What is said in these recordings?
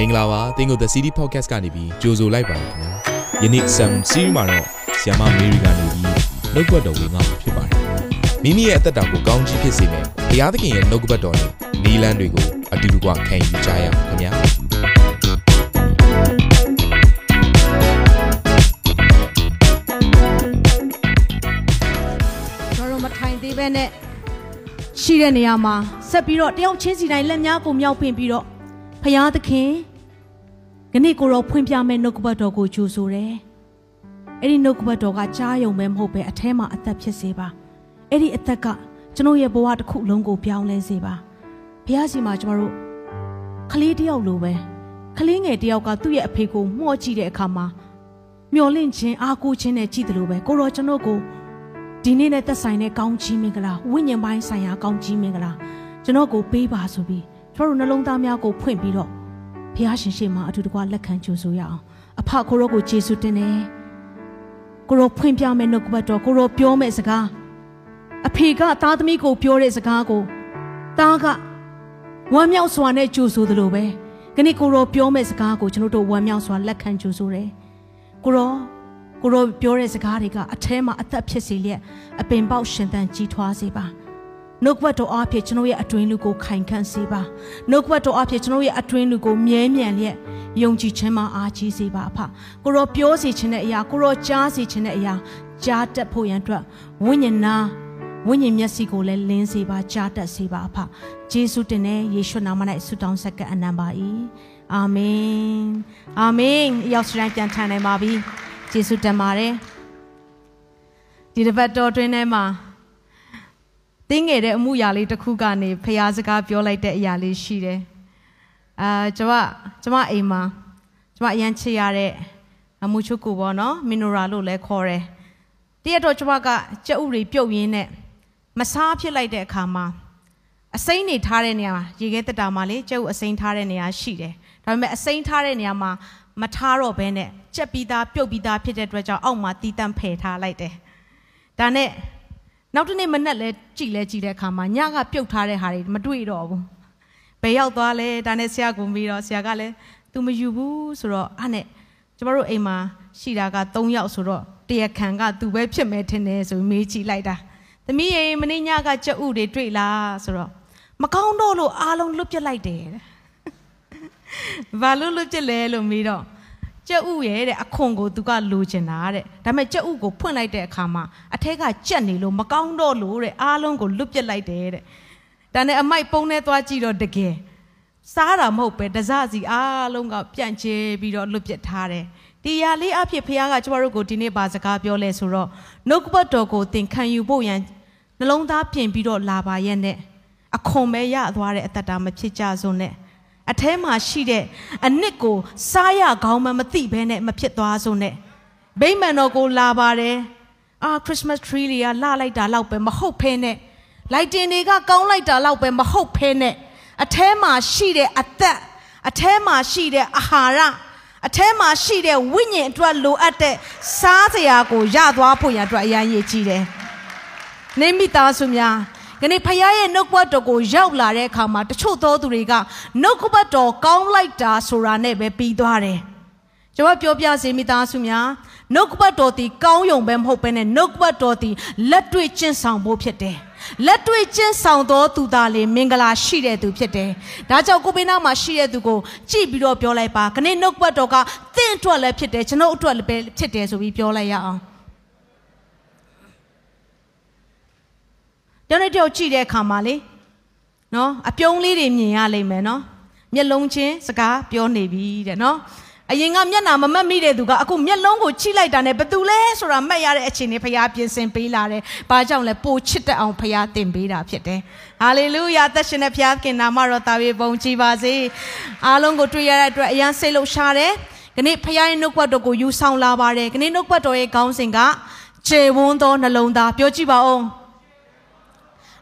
မင်္ဂလာပါသင်ကို The City Podcast ကနေပြီးကြိုဆိုလိုက်ပါတယ်ခင်ဗျာယနေ့ Sam Series မှာတော့ဆီယမမေရီကနေပြီးနှုတ်ကပတ်တော်ဝင်ငါဖြစ်ပါတယ်မိမိရဲ့အသက်တာကိုကောင်းကြီးဖြစ်စေမယ်ဘုရားသခင်ရဲ့နှုတ်ကပတ်တော်နဲ့နီလန်းတွေကိုအတူတူကခံယူကြရအောင်ခင်ဗျာကျွန်တော်တို့မထိုင်သေးပဲနဲ့ရှိတဲ့နေရာမှာဆက်ပြီးတော့တယောက်ချင်းစီတိုင်းလက်များကိုမြောက်ပင်ပြီးတော့ဖရာသခင် ခဏကိုတော့ဖွင့်ပြမဲ့နှုတ်ကပတ်တော်ကိုကြိုဆိုတယ်။အဲ့ဒီနှုတ်ကပတ်တော်ကကြားယုံပဲမဟုတ်ပဲအแทမှာအသက်ဖြစ်စေပါ။အဲ့ဒီအသက်ကကျွန်တော်ရဲ့ဘဝတစ်ခုလုံးကိုပြောင်းလဲစေပါ။ဘုရားစီမှာကျွန်တော်တို့ကလေးတယောက်လိုပဲကလေးငယ်တယောက်ကသူ့ရဲ့အဖေကိုမှော့ကြည့်တဲ့အခါမှာမျောလင့်ခြင်းအားကိုးခြင်းနဲ့ကြည့်တယ်လို့ပဲကိုရောကျွန်တော်ကိုဒီနေ့နဲ့သက်ဆိုင်တဲ့ကောင်းချီးမင်္ဂလာဝိညာဉ်ပိုင်းဆိုင်ရာကောင်းချီးမင်္ဂလာကျွန်တော်ကိုပေးပါဆိုပြီးကျွန်တော်တို့နှလုံးသားများကိုဖွင့်ပြီးတော့ ဘုရားရှင်ရှေ့မှာအတူတကွလက်ခံကြိုဆိုရအောင်အဖကိုရောကိုယေရှုတင်တယ်ကိုရောဖွင့်ပြမယ်နှုတ်ကပတ်တော်ကိုရောပြောမယ်စကားအဖေကသားသမီးကိုပြောတဲ့စကားကိုသားကဝမ်းမြောက်စွာနဲ့ကြိုဆိုသလိုပဲခဏကိုရောပြောမယ်စကားကိုကျွန်တော်တို့ဝမ်းမြောက်စွာလက်ခံကြိုဆိုတယ်ကိုရောကိုရောပြောတဲ့စကားတွေကအแทမှာအသက်ဖြစ်စေလျက်အပင်ပေါက်ရှင်သန်ကြီးထွားစေပါ နှုတ်ကပတ်တော်အဖြစ်ကျွန်တော်ရဲ့အတွင်းလူကိုခိုင်ခန့်စေပါနှုတ်ကပတ်တော်အဖြစ်ကျွန်တော်ရဲ့အတွင်းလူကိုမြဲမြံလျက်ယုံကြည်ခြင်းမှာအားကြီးစေပါအဖကိုရောပြောစီခြင်းတဲ့အရာကိုရောကြားစီခြင်းတဲ့အရာကြားတတ်ဖို့ရန်အတွက်ဝိညာဉ်နာဝိညာဉ်မျက်စိကိုလည်းလင်းစေပါကြားတတ်စေပါအဖဂျေစုတင်တဲ့ယေရှုနာမ၌ဆုတောင်းဆက်ကအနံပါ၏အာမင်အာမင်ရောက်စတိုင်းပြန်ထန်နိုင်ပါပြီယေရှုတင်ပါတယ်ဒီတစ်ပတ်တော်တွင်ထဲမှာ တင်းငယ်တဲ့အမှုရာလေးတစ်ခုကနေဖျားစကားပြောလိုက်တဲ့အရာလေးရှိတယ်အာကျွန်မကျွန်မအိမ်မှာကျွန်မအရန်ချစ်ရတဲ့အမှုချုပ်ကိုပေါ့နော်မင်နိုရာလို့လည်းခေါ်တယ်တရက်တော့ကျွန်မကကြက်ဥတွေပြုတ်ရင်းနဲ့မစားဖြစ်လိုက်တဲ့အခါမှာအစိမ့်နေထားတဲ့နေရာမှာရေခဲတက်တာမှာလေကြက်ဥအစိမ့်ထားတဲ့နေရာရှိတယ်ဒါပေမဲ့အစိမ့်ထားတဲ့နေရာမှာမထားတော့ဘဲနဲ့ကြက်ပြီးသားပြုတ်ပြီးသားဖြစ်တဲ့အတွက်ကြောင့်အောက်မှာတီးတန့်ဖယ်ထားလိုက်တယ်ဒါနဲ့ နောက်တစ်နေ့မနက်လဲကြည်လဲကြည်တဲ့အခါမှာညကပြုတ်ထားတဲ့ဟာတွေမတွေ့တော့ဘူးဘယ်ရောက်သွားလဲဒါနဲ့ဆရာကပြီးတော့ဆရာကလည်း तू မယူဘူးဆိုတော့အဲ့နဲ့ကျမတို့အိမ်မှာရှိတာက3ယောက်ဆိုတော့တရခံက तू ပဲဖြစ်မယ်ထင်တယ်ဆိုမေးကြည့်လိုက်တာသမီးရေမနေ့ညကကြက်ဥတွေတွေ့လားဆိုတော့မကောင်းတော့လို့အားလုံးလွတ်ပြစ်လိုက်တယ်တဲ့ဘာလို့လွတ်ပြစ်လဲလို့မေးတော့ ကြက်ဥရဲ့တဲ့အခွန်ကိုသူကလိုချင်တာတဲ့ဒါပေမဲ့ကြက်ဥကိုဖွင့်လိုက်တဲ့အခါမှာအထက်ကကြက်နေလို့မကောင်းတော့လို့တဲ့အားလုံးကိုလွတ်ပြစ်လိုက်တယ်တဲ့ဒါနဲ့အမိုက်ပုံးနဲ့သွားကြည့်တော့တကယ်စားတာမဟုတ်ပဲတစစီအားလုံးကပြန့်ကျဲပြီးတော့လွတ်ပြစ်ထားတယ်ဒီရလေးအဖြစ်ဖခင်ကကျမတို့ကိုဒီနေ့ပါစကားပြောလဲဆိုတော့နှုတ်ကပတ်တော်ကိုသင်ခံယူဖို့ရန်နှလုံးသားပြင်ပြီးတော့လာပါရဲ့နဲ့အခွန်ပဲရသွားတဲ့အတ္တတာမဖြစ်ကြစုံနဲ့ အထဲမှာရှိတဲ့အနစ်ကိုစားရကောင်းမှမသိဘဲနဲ့မဖြစ်သွားစုံနဲ့ဗိမ္မာန်တော်ကိုလာပါတယ်အာခရစ်မတ် tree တွေကလှလိုက်တာလောက်ပဲမဟုတ်ဖဲနဲ့လိုက်တင်တွေကကောင်းလိုက်တာလောက်ပဲမဟုတ်ဖဲနဲ့အထဲမှာရှိတဲ့အသက်အထဲမှာရှိတဲ့အာဟာရအထဲမှာရှိတဲ့ဝိညာဉ်အတွက်လိုအပ်တဲ့စားစရာကိုရသွားဖို့ရန်အတွက်အရန်ရည်ကြီးတယ်နေမိသားစုများ ခဏဖခင်ရဲ့နှုတ်ကပတ်တော်ကိုရောက်လာတဲ့အခါမှာတချို့သောသူတွေကနှုတ်ကပတ်တော်ကောင်းလိုက်တာဆိုတာနဲ့ပဲပြီးသွားတယ်။ကျွန်မပြောပြစေမိသားစုများနှုတ်ကပတ်တော်ဒီကောင်းယုံပဲမဟုတ်ဘဲနဲ့နှုတ်ကပတ်တော်ဒီလက်တွေ့ကျင့်ဆောင်ဖို့ဖြစ်တယ်။လက်တွေ့ကျင့်ဆောင်သောသူသားလေမင်္ဂလာရှိတဲ့သူဖြစ်တယ်။ဒါကြောင့်ကိုပိနာမှာရှိတဲ့သူကိုကြည့်ပြီးတော့ပြောလိုက်ပါ။ခဏနှုတ်ကပတ်တော်ကတင့်အတွက်လည်းဖြစ်တယ်ကျွန်ုပ်အတွက်လည်းဖြစ်တယ်ဆိုပြီးပြောလိုက်ရအောင်။ တယောက်နဲ့တယောက်ကြည့်တဲ့အခါမှာလေနော်အပြုံးလေးတွေမြင်ရလိမ့်မယ်နော်မျက်လုံးချင်းစကားပြောနေပြီတဲ့နော်အရင်ကမျက်နာမမတ်မိတဲ့သူကအခုမျက်လုံးကိုချိလိုက်တာနဲ့ဘသူလဲဆိုတာမှတ်ရတဲ့အခြေအနေဖရားပြင်ဆင်ပေးလာတယ်။ဘာကြောင့်လဲပိုချစ်တဲ့အောင်ဖရားတင်ပေးတာဖြစ်တယ်။ဟာလေလုယာသက်ရှင်တဲ့ဖရားခင်နာမတော်တာပြေပုံကြည်ပါစေ။အားလုံးကိုတွေ့ရတဲ့အတွက်အယံစိတ်လှရှားတယ်။ဒီနေ့ဖရားရဲ့နှုတ်ကပတ်တော်ကိုယူဆောင်လာပါတယ်။ဒီနေ့နှုတ်ကပတ်တော်ရဲ့ခေါင်းစဉ်ကခြေဝန်းသောနှလုံးသားပြောကြည့်ပါဦး။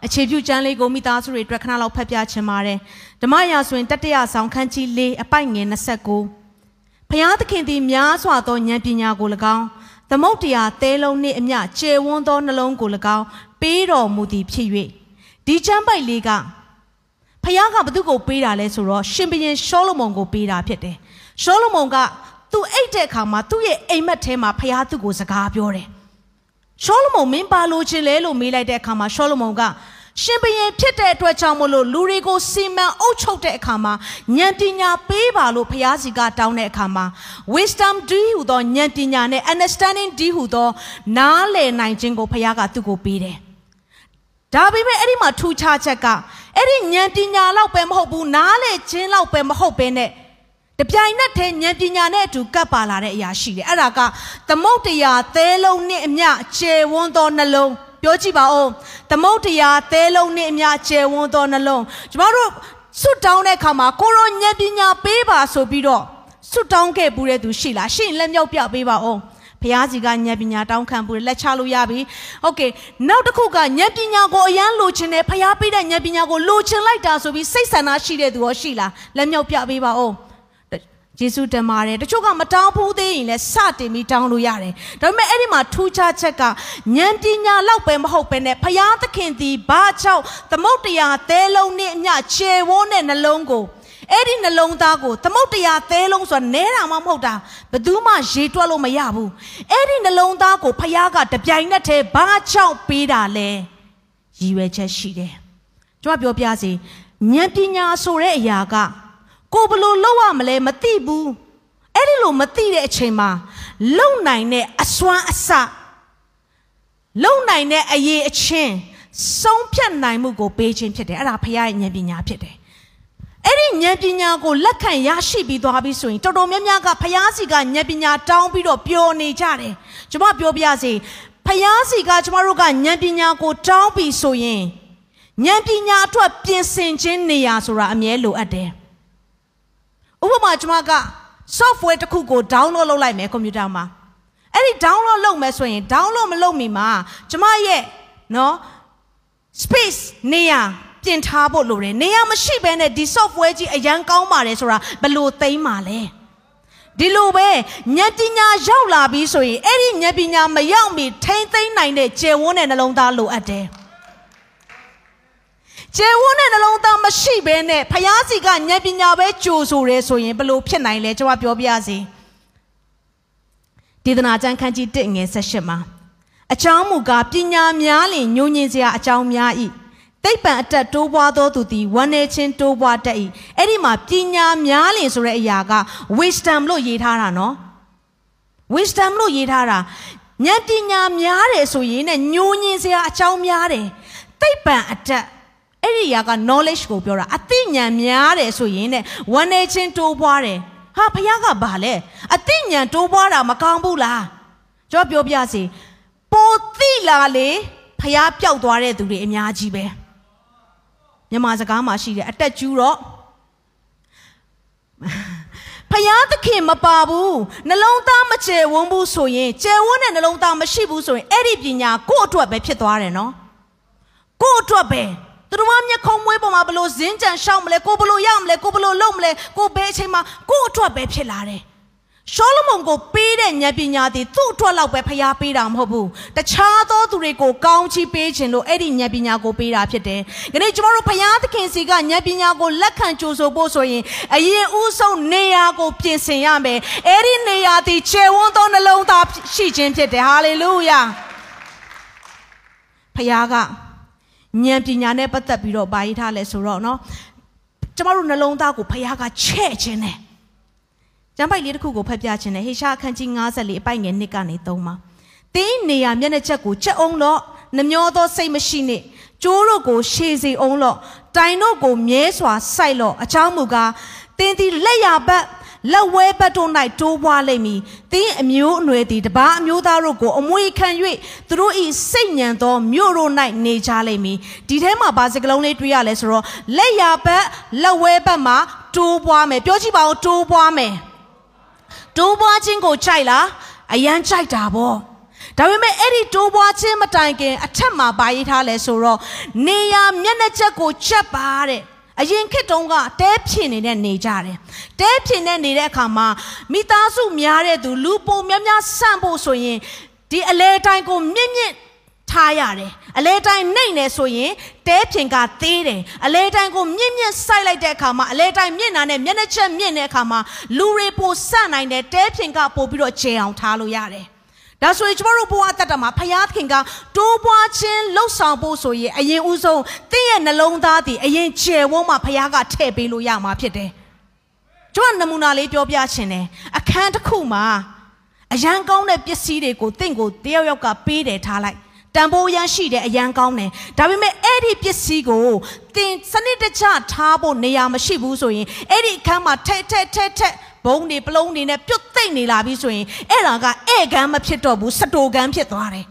အခြေပြုကျမ်းလေးကိုမိသားစုတွေအတွက်ခဏလောက်ဖတ်ပြချင်ပါတယ်ဓမ္မရာဆိုရင်တတရဆောင်ခန်းကြီး၄အပိုက်ငယ်29ဖျားသခင်သည်များစွာသောဉာဏ်ပညာကို၎င်းသမုတ်တရားသဲလုံးနှင့်အမျှကျေဝန်းသောနှလုံးကို၎င်းပေးတော်မူသည်ဖြစ်၍ဒီကျမ်းပိုက်လေးကဖယားကဘသူကိုပေးတာလဲဆိုတော့ရှင်ဘုရင်ရှောလမုန်ကိုပေးတာဖြစ်တယ်ရှောလမုန်ကသူအိတ်တဲ့အခါမှာသူ့ရဲ့အိမ်မက်ထဲမှာဖယားသူ့ကိုစကားပြောတယ် ရှောလမုန်မင်းပါလို့ခြင်းလဲလို့မေးလိုက်တဲ့အခါမှာရှောလမုန်ကရှင်ဘုရင်ဖြစ်တဲ့အတွက်ကြောင့်မလို့လူတွေကိုစီမံအုပ်ချုပ်တဲ့အခါမှာဉာဏ်ပညာပေးပါလို့ဖျားစီကတောင်းတဲ့အခါမှာ wisdom ဒီဟူသောဉာဏ်ပညာနဲ့ understanding ဒီဟူသောနားလည်နိုင်ခြင်းကိုဖျားကသူ့ကိုပေးတယ်။ဒါပေမဲ့အဲ့ဒီမှာထူခြားချက်ကအဲ့ဒီဉာဏ်ပညာလောက်ပဲမဟုတ်ဘူးနားလည်ခြင်းလောက်ပဲမဟုတ်ဘဲနဲ့ တပြိုင်နက်တည်းဉာဏ်ပညာနဲ့အတူကပ်ပါလာတဲ့အရာရှိတယ်အဲ့ဒါကသမုတ်တရားသဲလုံးနဲ့အမျှခြေဝန်းသောနှလုံးပြောကြည့်ပါဦးသမုတ်တရားသဲလုံးနဲ့အမျှခြေဝန်းသောနှလုံးကျမတို့ဆွတ်တောင်းတဲ့အခါမှာကိုရောဉာဏ်ပညာပေးပါဆိုပြီးတော့ဆွတ်တောင်းခဲ့ပူတဲ့သူရှိလားရှင်လက်မြောက်ပြပေးပါဦးဘုရားကြီးကဉာဏ်ပညာတောင်းခံဖို့လက်ချလို့ရပြီ။ဟုတ်ကဲ့နောက်တစ်ခုကဉာဏ်ပညာကိုအရန်လိုချင်တယ်ဘုရားပေးတဲ့ဉာဏ်ပညာကိုလိုချင်လိုက်တာဆိုပြီးစိတ်ဆန္ဒရှိတဲ့သူရောရှိလားလက်မြောက်ပြပေးပါဦး။ ယေရှုတင်ပါတယ်တချို့ကမတောင်းဘူးသေးရင်လည်းစတင်ပြီးတောင်းလို့ရတယ်ဒါပေမဲ့အဲ့ဒီမှာထူးခြားချက်ကဉာဏ်ပညာလောက်ပဲမဟုတ်ပဲနဲ့ဖယားသခင်သည်ဘာကြောင့်သမုတ်တရားသဲလုံးနဲ့အမျှခြေဝန်းတဲ့နှလုံးကိုအဲ့ဒီနှလုံးသားကိုသမုတ်တရားသဲလုံးဆိုတာနဲတာမှမဟုတ်တာဘယ်သူမှရေတွက်လို့မရဘူးအဲ့ဒီနှလုံးသားကိုဖယားကတပြိုင်နက်တည်းဘာကြောင့်ပေးတာလဲရည်ရွယ်ချက်ရှိတယ်ကျွန်မပြောပြစီဉာဏ်ပညာဆိုတဲ့အရာက ကိုဘလို့လောက်ရမလဲမသိဘူးအဲ့ဒီလိုမသိတဲ့အချိန်မှာလုံနိုင်တဲ့အစွမ်းအစလုံနိုင်တဲ့အရေးအချင်းဆုံးဖြတ်နိုင်မှုကိုပေးခြင်းဖြစ်တယ်အဲ့ဒါဖခင်ရဲ့ဉာဏ်ပညာဖြစ်တယ်အဲ့ဒီဉာဏ်ပညာကိုလက်ခံရရှိပြီးသွားပြီဆိုရင်တော်တော်များများကဖျားစီကဉာဏ်ပညာတောင်းပြီးတော့ပျော်နေကြတယ်ကျွန်မပြောပြစေဖျားစီကကျွန်တော်တို့ကဉာဏ်ပညာကိုတောင်းပြီးဆိုရင်ဉာဏ်ပညာအတွက်ပြင်ဆင်ခြင်းနေရာဆိုတာအမြဲလိုအပ်တယ် ဥပမာကျွန်မက software တစ်ခုကို download လုပ်လိုက်မယ်ကွန်ပျူတာမှာအဲ့ဒီ download လုပ်မယ်ဆိုရင် download မလုပ်မီမှာကျွန်မရဲ့နော် space နေရာပြင်ထားဖို့လိုတယ်နေရာမရှိဘဲနဲ့ဒီ software ကြီးအရန်ကောင်းပါတယ်ဆိုတာဘယ်လိုသိမ်းမှာလဲဒီလိုပဲဉာဏ်ပညာရောက်လာပြီဆိုရင်အဲ့ဒီဉာဏ်ပညာမရောက်မီထိမ့်သိမ့်နိုင်တဲ့ကျေဝန်းတဲ့နှလုံးသားလိုအပ်တယ် ကျေဝန်းတဲ့နှလုံးသားမရှိဘဲနဲ့ဖျားစီကဉာဏ်ပညာပဲကြိုဆိုတယ်ဆိုရင်ဘလို့ဖြစ်နိုင်လဲကျွန်တော်ပြောပြစီဒေသနာကျမ်းခန်းကြီး1ငယ်18မှာအကြောင်းမူကားပညာများလင်ညှို့ညင်စရာအကြောင်းများ၏တိတ်ပံအတက်တိုးပွားသောသူသည်ဝမ်းနေခြင်းတိုးပွားတတ်၏အဲ့ဒီမှာပညာများလင်ဆိုတဲ့အရာက wisdom လို့ရေးထားတာနော် wisdom လို့ရေးထားတာဉာဏ်ပညာများတယ်ဆိုရင်ねညှို့ညင်စရာအကြောင်းများတယ်တိတ်ပံအတက် အဲ့ဒီຢာက knowledge ကိုပြောတာအသိဉာဏ်များတယ်ဆိုရင်ねဝမ်းနေခြင်းတိုးပွားတယ်ဟာဘုရားကဘာလဲအသိဉာဏ်တိုးပွားတာမကောင်းဘူးလားကျွန်တော်ပြောပြစီပိုသိလာလေဖျားပျောက်သွားတဲ့သူတွေအများကြီးပဲမြန်မာစကားမှာရှိတယ်အတက်ကျူးတော့ဖျားသခင်မပါဘူးနှလုံးသားမကျယ်ဝန်းဘူးဆိုရင်ကျယ်ဝန်းတဲ့နှလုံးသားမရှိဘူးဆိုရင်အဲ့ဒီပညာကိုယ့်အတွက်ပဲဖြစ်သွားတယ်နော်ကိုယ့်အတွက်ပဲ သူတို့ကမျက်ခုံးမွေးပေါ်မှာဘလို့ဇင်းကြံရှောက်မလဲကိုဘလို့ရမလဲကိုဘလို့လုံမလဲကိုဘယ်အချိန်မှာကိုအတွက်ပဲဖြစ်လာတယ်ရှောလမုန်ကိုပေးတဲ့ဉာဏ်ပညာသည်သူ့အတွက်လောက်ပဲဖျားပေးတာမဟုတ်ဘူးတခြားသောသူတွေကိုကောင်းချီးပေးခြင်းလို့အဲ့ဒီဉာဏ်ပညာကိုပေးတာဖြစ်တယ်။ဒီနေ့ကျွန်တော်တို့ဖျားသခင်စီကဉာဏ်ပညာကိုလက်ခံကြိုဆိုဖို့ဆိုရင်အရင်ဦးဆုံးနေရာကိုပြင်ဆင်ရမယ်။အဲ့ဒီနေရာသည်ခြေဝန်းသောနှလုံးသားရှိခြင်းဖြစ်တယ်။ဟာလေလုယာ။ဖျားက ဉာဏ်ပညာနဲ့ပတ်သက်ပြီးတော့ပါရေးထားလဲဆိုတော့နော်ကျမတို့နှလုံးသားကိုဖခင်ကချဲ့ခြင်းနဲ့ကျမ်းပိုက်လေးတစ်ခုကိုဖတ်ပြခြင်းနဲ့ဟေရှာအခန်းကြီး54အပိုက်ငယ်1ကနေ3မှာတင်းနေရမျက်နှာချက်ကိုချက်အောင်တော့နှမျောသောစိတ်မရှိနဲ့ကျိုးတို့ကိုရှည်စေအောင်တော့တိုင်တို့ကိုမြဲစွာစိုက်တော့အချောင်းမူကားတင်းသည်လက်ရပတ် လက်ဝဲဘက်တို့၌တိုးပွားလိမ့်မည်။တင်းအမျိုးအနွယ်သည်တပားအမျိုးသားတို့ကိုအမွေခံ၍သူတို့၏စိတ်ညံသောမြို့တို့၌နေကြလိမ့်မည်။ဒီထဲမှာဘာစကလုံးလေးတွေ့ရလဲဆိုတော့လက်ရဘက်လက်ဝဲဘက်မှာတိုးပွားမယ်။ပြောကြည့်ပါဦးတိုးပွားမယ်။တိုးပွားခြင်းကိုကြိုက်လား။အရန်ကြိုက်တာပေါ့။ဒါပေမဲ့အဲ့ဒီတိုးပွားခြင်းမတိုင်ခင် အထက်မှာပါရေးထားလဲဆိုတော့နေရမျက်နှာချက်ကိုချက်ပါတဲ့ အရင်ခေတ်တုန်းကတဲဖြစ်နေတဲ့နေကြတယ်တဲဖြစ်နေနေတဲ့အခါမှာမိသားစုများတဲ့သူလူပုံများများဆန့်ဖို့ဆိုရင်ဒီအလဲတိုင်းကိုမြင့်မြင့်ထားရတယ်အလဲတိုင်းနှိမ့်နေဆိုရင်တဲဖြင်ကသေးတယ်အလဲတိုင်းကိုမြင့်မြင့်စိုက်လိုက်တဲ့အခါမှာအလဲတိုင်းမြင့်နာနဲ့မျက်နှာချက်မြင့်တဲ့အခါမှာလူတွေပိုဆန့်နိုင်တယ်တဲဖြင်ကပို့ပြီးတော့ကျေအောင်ထားလို့ရတယ် ဒါဆိုရင်ကျမတို့ဘဝတတ်တာမှာဖယားခင်ကတိုးပွားခြင်းလှုပ်ဆောင်ဖို့ဆိုရင်အရင်ဦးဆုံးတင့်ရဲ့နှလုံးသားတည်အရင်ကျယ်ဝန်းမှာဖယားကထည့်ပေးလို့ရမှာဖြစ်တယ်။ကျွန်တော်နမူနာလေးပြောပြချင်တယ်။အခန်းတစ်ခုမှာအရန်ကောင်းတဲ့ပစ္စည်းတွေကိုတင့်ကိုတယောက်ယောက်ကပေးတယ်ထားလိုက်။တန်ဖိုးရန်ရှိတယ်အရန်ကောင်းတယ်။ဒါပေမဲ့အဲ့ဒီပစ္စည်းကိုတင်စနစ်တကျထားဖို့နေရာမရှိဘူးဆိုရင်အဲ့ဒီအခန်းမှာထဲထဲထဲထဲ ဘုံတွေပလုံးတွေနဲ့ပြုတ်သိမ့်နေလာပြီဆိုရင်အဲ့ဒါကဧကန်းမဖြစ်တော့ဘူးစတိုကန်းဖြစ်သွားတယ်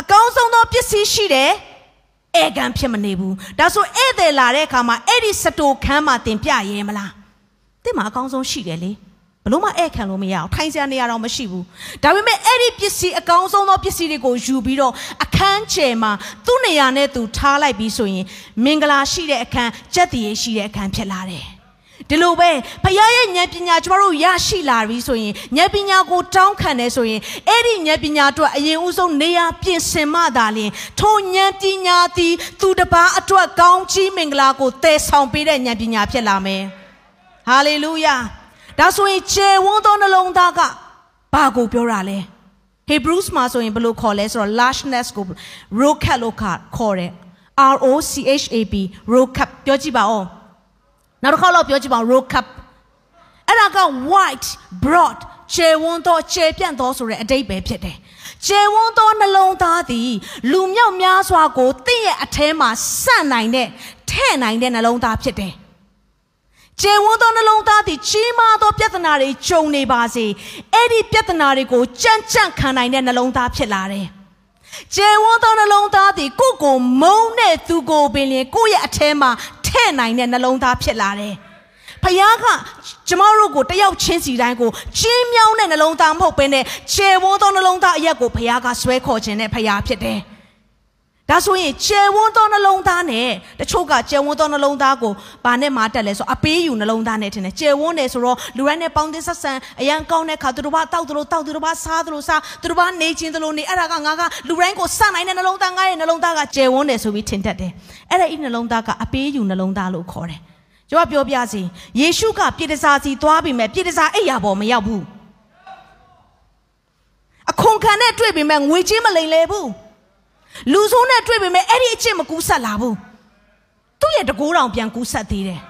အကောင်းဆုံးသောပစ္စည်းရှိတယ်ဧကန်းဖြစ်မနေဘူးဒါဆိုဧည့်သည်လာတဲ့အခါမှာအဲ့ဒီစတိုခန်းမှာတင်ပြရဲမလားတင်မှာအကောင်းဆုံးရှိတယ်လေဘလို့မှဧခံလို့မရအောင်ထိုင်စရာနေရာတော့မရှိဘူးဒါပေမဲ့အဲ့ဒီပစ္စည်းအကောင်းဆုံးသောပစ္စည်းတွေကိုယူပြီးတော့အခန်းကျယ်မှာသူ့နေရာနဲ့သူထားလိုက်ပြီးဆိုရင်မင်္ဂလာရှိတဲ့အခန်းကြက်တည်ရှိတဲ့အခန်းဖြစ်လာတယ် ဒီလိုပဲဖခင်ရဲ့ဉာဏ်ပညာကျမတို့ရရှိလာပြီဆိုရင်ဉာဏ်ပညာကိုတောင်းခံတယ်ဆိုရင်အဲ့ဒီဉာဏ်ပညာအတွက်အရင်ဦးဆုံးနေရာပြင်ဆင်မှသာလျှင်ထိုဉာဏ်ပညာသည်သူတစ်ပါးအတွက်ကောင်းချီးမင်္ဂလာကိုတည်ဆောင်ပေးတဲ့ဉာဏ်ပညာဖြစ်လာမယ်ဟာလေလုယာဒါဆိုရင်ခြေဝန်းသောနှလုံးသားကဘာကိုပြောတာလဲ Hebrews မှာဆိုရင်ဘယ်လိုခေါ်လဲဆိုတော့ largeness ကို rocap လို့ခေါ်တယ် R O C H A P rocap ပြောကြည့်ပါဦး နောက်တစ်ခေါက်တော့ပြောကြည့်ပါဦး road cup အဲ့ဒါက white broad ခြေဝန်းသောခြေပြန့်သောဆိုတဲ့အတိတ်ပဲဖြစ်တယ်ခြေဝန်းသောနှလုံးသားသည်လူမြောက်များစွာကိုတင့်ရဲ့အထဲမှာစန့်နိုင်တဲ့ထဲ့နိုင်တဲ့နှလုံးသားဖြစ်တယ်ခြေဝန်းသောနှလုံးသားသည်ကြီးမားသောပြဿနာတွေကြုံနေပါစေအဲ့ဒီပြဿနာတွေကိုကြမ်းကြမ်းခံနိုင်တဲ့နှလုံးသားဖြစ်လာတယ်ကျေဝန်းသောနှလုံးသားသည်ကိုယ့်ကိုမုန်းတဲ့သူကိုပင်လျင်ကိုယ့်ရဲ့အထဲမှာ ထဲ့နိုင်တဲ့နှလုံးသားဖြစ်လာတယ်။ဖခင်ကကျမတို့ကိုတယောက်ချင်းစီတိုင်းကိုချင်းမြောင်းတဲ့နှလုံးသားမဟုတ်ဘဲနဲ့ခြေဝန်းသောနှလုံးသားအရက်ကိုဖခင်ကဆွဲခေါ်ခြင်းနဲ့ဖခင်ဖြစ်တယ်။ ဒါဆိုရင်ကျယ်ဝန်းသောနှလုံးသားနဲ့တချို့ကကျယ်ဝန်းသောနှလုံးသားကိုဘာနဲ့မှတက်လဲဆိုအပေးယူနှလုံးသားနဲ့ထင်တယ်ကျယ်ဝန်းတယ်ဆိုတော့လူတိုင်းနဲ့ပေါင်းသင်းဆက်ဆံအရန်ကောင်းတဲ့ခါသူတို့ဘာတောက်သူတို့တောက်သူတို့ဘာစားသူတို့စားသူတို့ဘာနေချင်းသူတို့နေအဲ့ဒါကငါကလူတိုင်းကိုစနိုင်တဲ့နှလုံးသားငါရဲ့နှလုံးသားကကျယ်ဝန်းတယ်ဆိုပြီးထင်တတ်တယ်အဲ့ဒါဤနှလုံးသားကအပေးယူနှလုံးသားလို့ခေါ်တယ်ကျွန်တော်ပြောပြစီယေရှုကပြည်တစားစီသွားပြီမဲ့ပြည်တစားအိယာပေါ်မရောက်ဘူးအခွန်ခံနဲ့တွေ့ပြီမဲ့ငွေချင်းမလိမ်လဲဘူး လူဆိုးနဲ့တွေ့ပေမဲ့အဲ့ဒီအချစ်မကူးဆက်လာဘူးသူ့ရဲ့တကိုးတောင်ပြန်ကူးဆက်သေးတယ်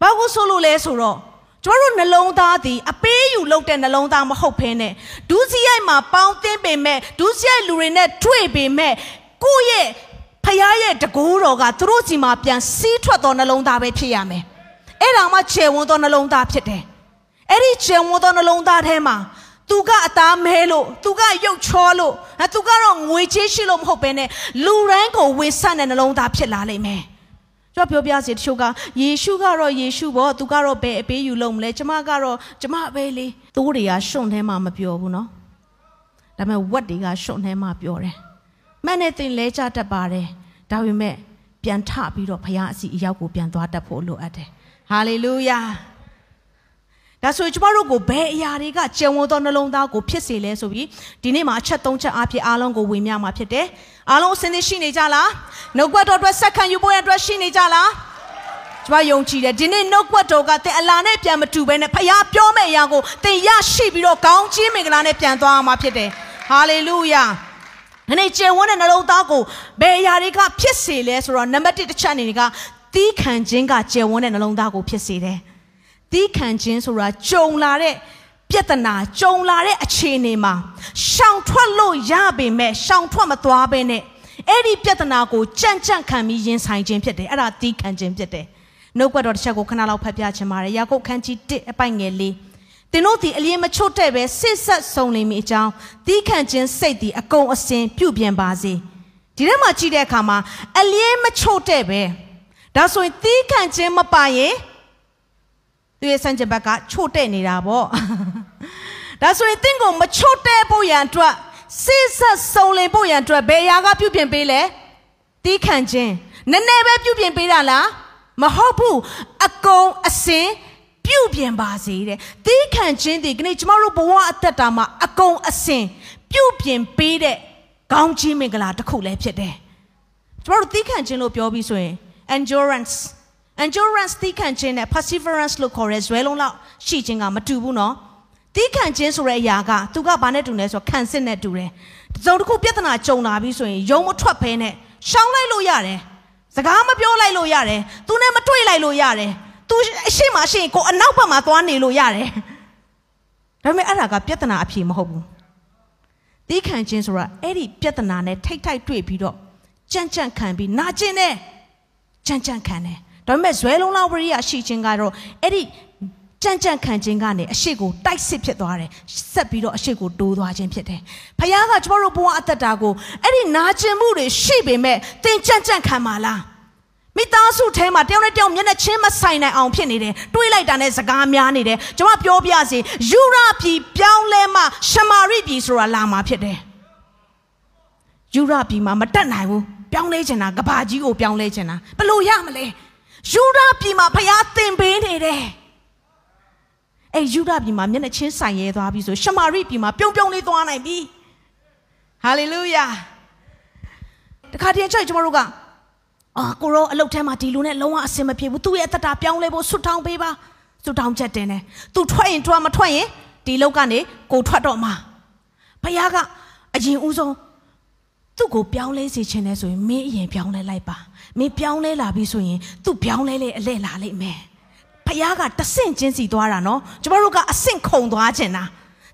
ဘာကိုဆိုလို့လဲဆိုတော့ကျွန်တော်တို့နှလုံးသားသည်အပေးယူလုပ်တဲ့နှလုံးသားမဟုတ်ဘဲနဲ့ဒုစရိုက်မှာပေါင်းသင်းပေမဲ့ဒုစရိုက်လူတွေနဲ့တွေ့ပေမဲ့ကိုယ့်ရဲ့ဖခင်ရဲ့တကိုးတော်ကသူတို့စီမှာပြန်စီးထွက်သောနှလုံးသားပဲဖြစ်ရမယ်အဲ့ဒါမှခြေဝန်းသောနှလုံးသားဖြစ်တယ်အဲ့ဒီခြေဝန်းသောနှလုံးသားထဲမှာ သူကအသားမဲလို့သူကရုပ်ချောလို့အဲသူကတော့ငွေချေးရှိလို့မဟုတ်ဘဲနဲ့လူတိုင်းကိုဝေဆန့်တဲ့နှလုံးသားဖြစ်လာလိမ့်မယ်ကျွန်တော်ပြောပြစီတချို့ကယေရှုကတော့ယေရှုပေါ့သူကတော့ဘယ်အပေးယူလို့မလဲကျမကတော့ကျမပဲလေသိုးတွေကရှုံထဲမှာမပြောဘူးနော်ဒါပေမဲ့ဝက်တွေကရှုံထဲမှာပြောတယ်မှန်တဲ့တင်လဲကြတတ်ပါတယ်ဒါပေမဲ့ပြန်ထပြီးတော့ဘုရားအစီအရောက်ကိုပြန်သွားတတ်ဖို့လိုအပ်တယ်ဟာလေလုယာ ဒါဆိုကျမတို့ကိုဘယ်အရာတွေကကျန်ဝသောနှလုံးသားကိုဖြစ်စေလဲဆိုပြီးဒီနေ့မှာအချက်၃ချက်အဖြစ်အားလုံးကိုဝေမျှမှာဖြစ်တယ်။အားလုံးအစင်းသင်းရှိနေကြလား။နှုတ်ကွက်တော်အတွက်ဆက်ခံယူဖို့အတွက်ရှိနေကြလား။ကျမယုံကြည်တယ်ဒီနေ့နှုတ်ကွက်တော်ကသင်အလာနဲ့ပြန်မတူဘဲနဲ့ဖခင်ပြောမယ့်အရာကိုသင်ရရှိပြီးတော့ကောင်းချီးမင်္ဂလာနဲ့ပြန်သွားမှာဖြစ်တယ်။ဟာလေလုယာ။ဒီနေ့ကျန်ဝတဲ့နှလုံးသားကိုဘယ်အရာတွေကဖြစ်စေလဲဆိုတော့နံပါတ်1တစ်ချက်အနေနဲ့ကသီးခံခြင်းကကျန်ဝတဲ့နှလုံးသားကိုဖြစ်စေတယ်။ သီးခံခြင်းဆိုတာကြုံလာတဲ့ပြဿနာကြုံလာတဲ့အခြေအနေမှာရှောင်ထွက်လို့ရပေမဲ့ရှောင်ထွက်မသွားဘဲနဲ့အဲ့ဒီပြဿနာကိုကြံ့ကြံ့ခံပြီးရင်ဆိုင်ခြင်းဖြစ်တယ်အဲ့ဒါသီးခံခြင်းဖြစ်တယ်နှုတ်ကပတ်တော်တစ်ချက်ကိုခဏလောက်ဖတ်ပြချင်ပါတယ်ယာကုပ်ခန်းကြီး1အပိုင်ငယ်လေးသင်တို့သည်အလျင်မချွတ်တဲ့ပဲဆစ်ဆက်ဆုံးနေမိအကြောင်းသီးခံခြင်းစိတ်သည်အကုန်အစင်ပြုတ်ပြင်ပါစေဒီထဲမှာကြည့်တဲ့အခါမှာအလျင်မချွတ်တဲ့ပဲဒါဆိုရင်သီးခံခြင်းမပါရင် သူရဲ့ဆန့်ကျင်ဘက်ကချို့တဲ့နေတာပေါ့ဒါဆိုရင်တင့်ကိုမချို့တဲ့ဖို့ရန်အတွက်စိစက်စုံလင်ဖို့ရန်အတွက်ဘယ်ရာကပြုပြင်ပေးလဲတီးခံခြင်းနည်းနည်းပဲပြုပြင်ပေးတာလားမဟုတ်ဘူးအကုန်အစင်ပြုပြင်ပါစေတဲ့တီးခံခြင်းဒီကနေ့ကျမတို့ဘဝအသက်တာမှာအကုန်အစင်ပြုတ်ပြင်ပေးတဲ့ကောင်းကြီးမင်္ဂလာတစ်ခုလည်းဖြစ်တယ်ကျွန်တော်တို့သီးခံခြင်းလို့ပြောပြီးဆိုရင် endurance endurance သီးခံခြင်းနဲ့ perseverance လို့ခေါ်ရဲဇွဲလုံးလောက်ရှိခြင်းကမတူဘူးနော်သီးခံခြင်းဆိုတဲ့အရာကသူကဘာနဲ့တူလဲဆိုတော့ခံစစ်နဲ့တူတယ်တစုံတစ်ခုပြဿနာကြုံလာပြီဆိုရင်ယုံမထွက်ဖဲနဲ့ရှောင်းလိုက်လို့ရတယ်စကားမပြောလိုက်လို့ရတယ်သူနဲ့မတွေ့လိုက်လို့ရတယ်သူအရှိမရှိရင်ကိုအနောက်ဘက်မှာသွားနေလို့ရတယ်ဒါပေမဲ့အဲ့ဒါကပြဿနာအဖြေမဟုတ်ဘူးတီးခံခြင်းဆိုတာအဲ့ဒီပြဿနာနဲ့ထိတ်ထိုက်တွေ့ပြီးတော့ကြမ်းကြမ်းခံပြီးနာကျင်တယ်ကြမ်းကြမ်းခံတယ် ဒါပေမဲ့ဇွဲလုံးလောက်ဝရိယရှိခြင်းကတော့အဲ့ဒီကြမ်းကြမ်းခံခြင်းကနေအရှိကိုတိုက်စစ်ဖြစ်သွားတယ်ဆက်ပြီးတော့အရှိကိုတိုးသွားခြင်းဖြစ်တယ်ဖခင်ကကျွန်တော်တို့ဘဝအသက်တာကိုအဲ့ဒီနာကျင်မှုတွေရှိပေမဲ့သင်ကြမ်းကြမ်းခံပါလားမိသားစုထဲမှာတယောက်နဲ့တယောက်မျက်နှာချင်းမဆိုင်နိုင်အောင်ဖြစ်နေတယ်တွေးလိုက်တာနဲ့စကားများနေတယ်ကျွန်မပြောပြစီယူရပြည်ပြောင်းလဲမှရှမာရိပြည်ဆိုတာလာမှာဖြစ်တယ်ယူရပြည်မှာမတက်နိုင်ဘူးပြောင်းလဲချင်တာကဘာကြီးကိုပြောင်းလဲချင်တာဘယ်လိုရမလဲ ယူရပြည်မှာဖခင်သင်ပေးနေတယ်အဲယူဒပြည်မှာမျက်နှာချင်းဆိုင်ရဲသွားပြီဆိုရှမာရိပြည်မှာပြုံပြုံလေးသွားနိုင်ပြီဟာလေလုယာတခါတည်းကျကျွန်တော်တို့ကအာကိုရောအလုတ်ထဲမှာဒီလူနဲ့လုံးဝအဆင်မပြေဘူးသူ့ရဲ့အသက်တာပြောင်းလဲဖို့ဆွတ်ထောင်းပေးပါဆွတ်ထောင်းချက်တင်တယ်သူထွက်ရင်ထွက်မထွက်ရင်ဒီလောက်ကနေကိုထွက်တော့မှာဘုရားကအရင်ဦးဆုံး သူ့ကိုပြောင်းလဲစေချင်တယ်ဆိုရင်မင်းအရင်ပြောင်းလဲလိုက်ပါမင်းပြောင်းလဲလာပြီဆိုရင်သူ့ပြောင်းလဲလေအလဲလာလိမ့်မယ်ဖခင်ကတဆင့်ချင်းစီသွားတာနော်ကျမတို့ကအဆင့်ခုံသွားချင်တာ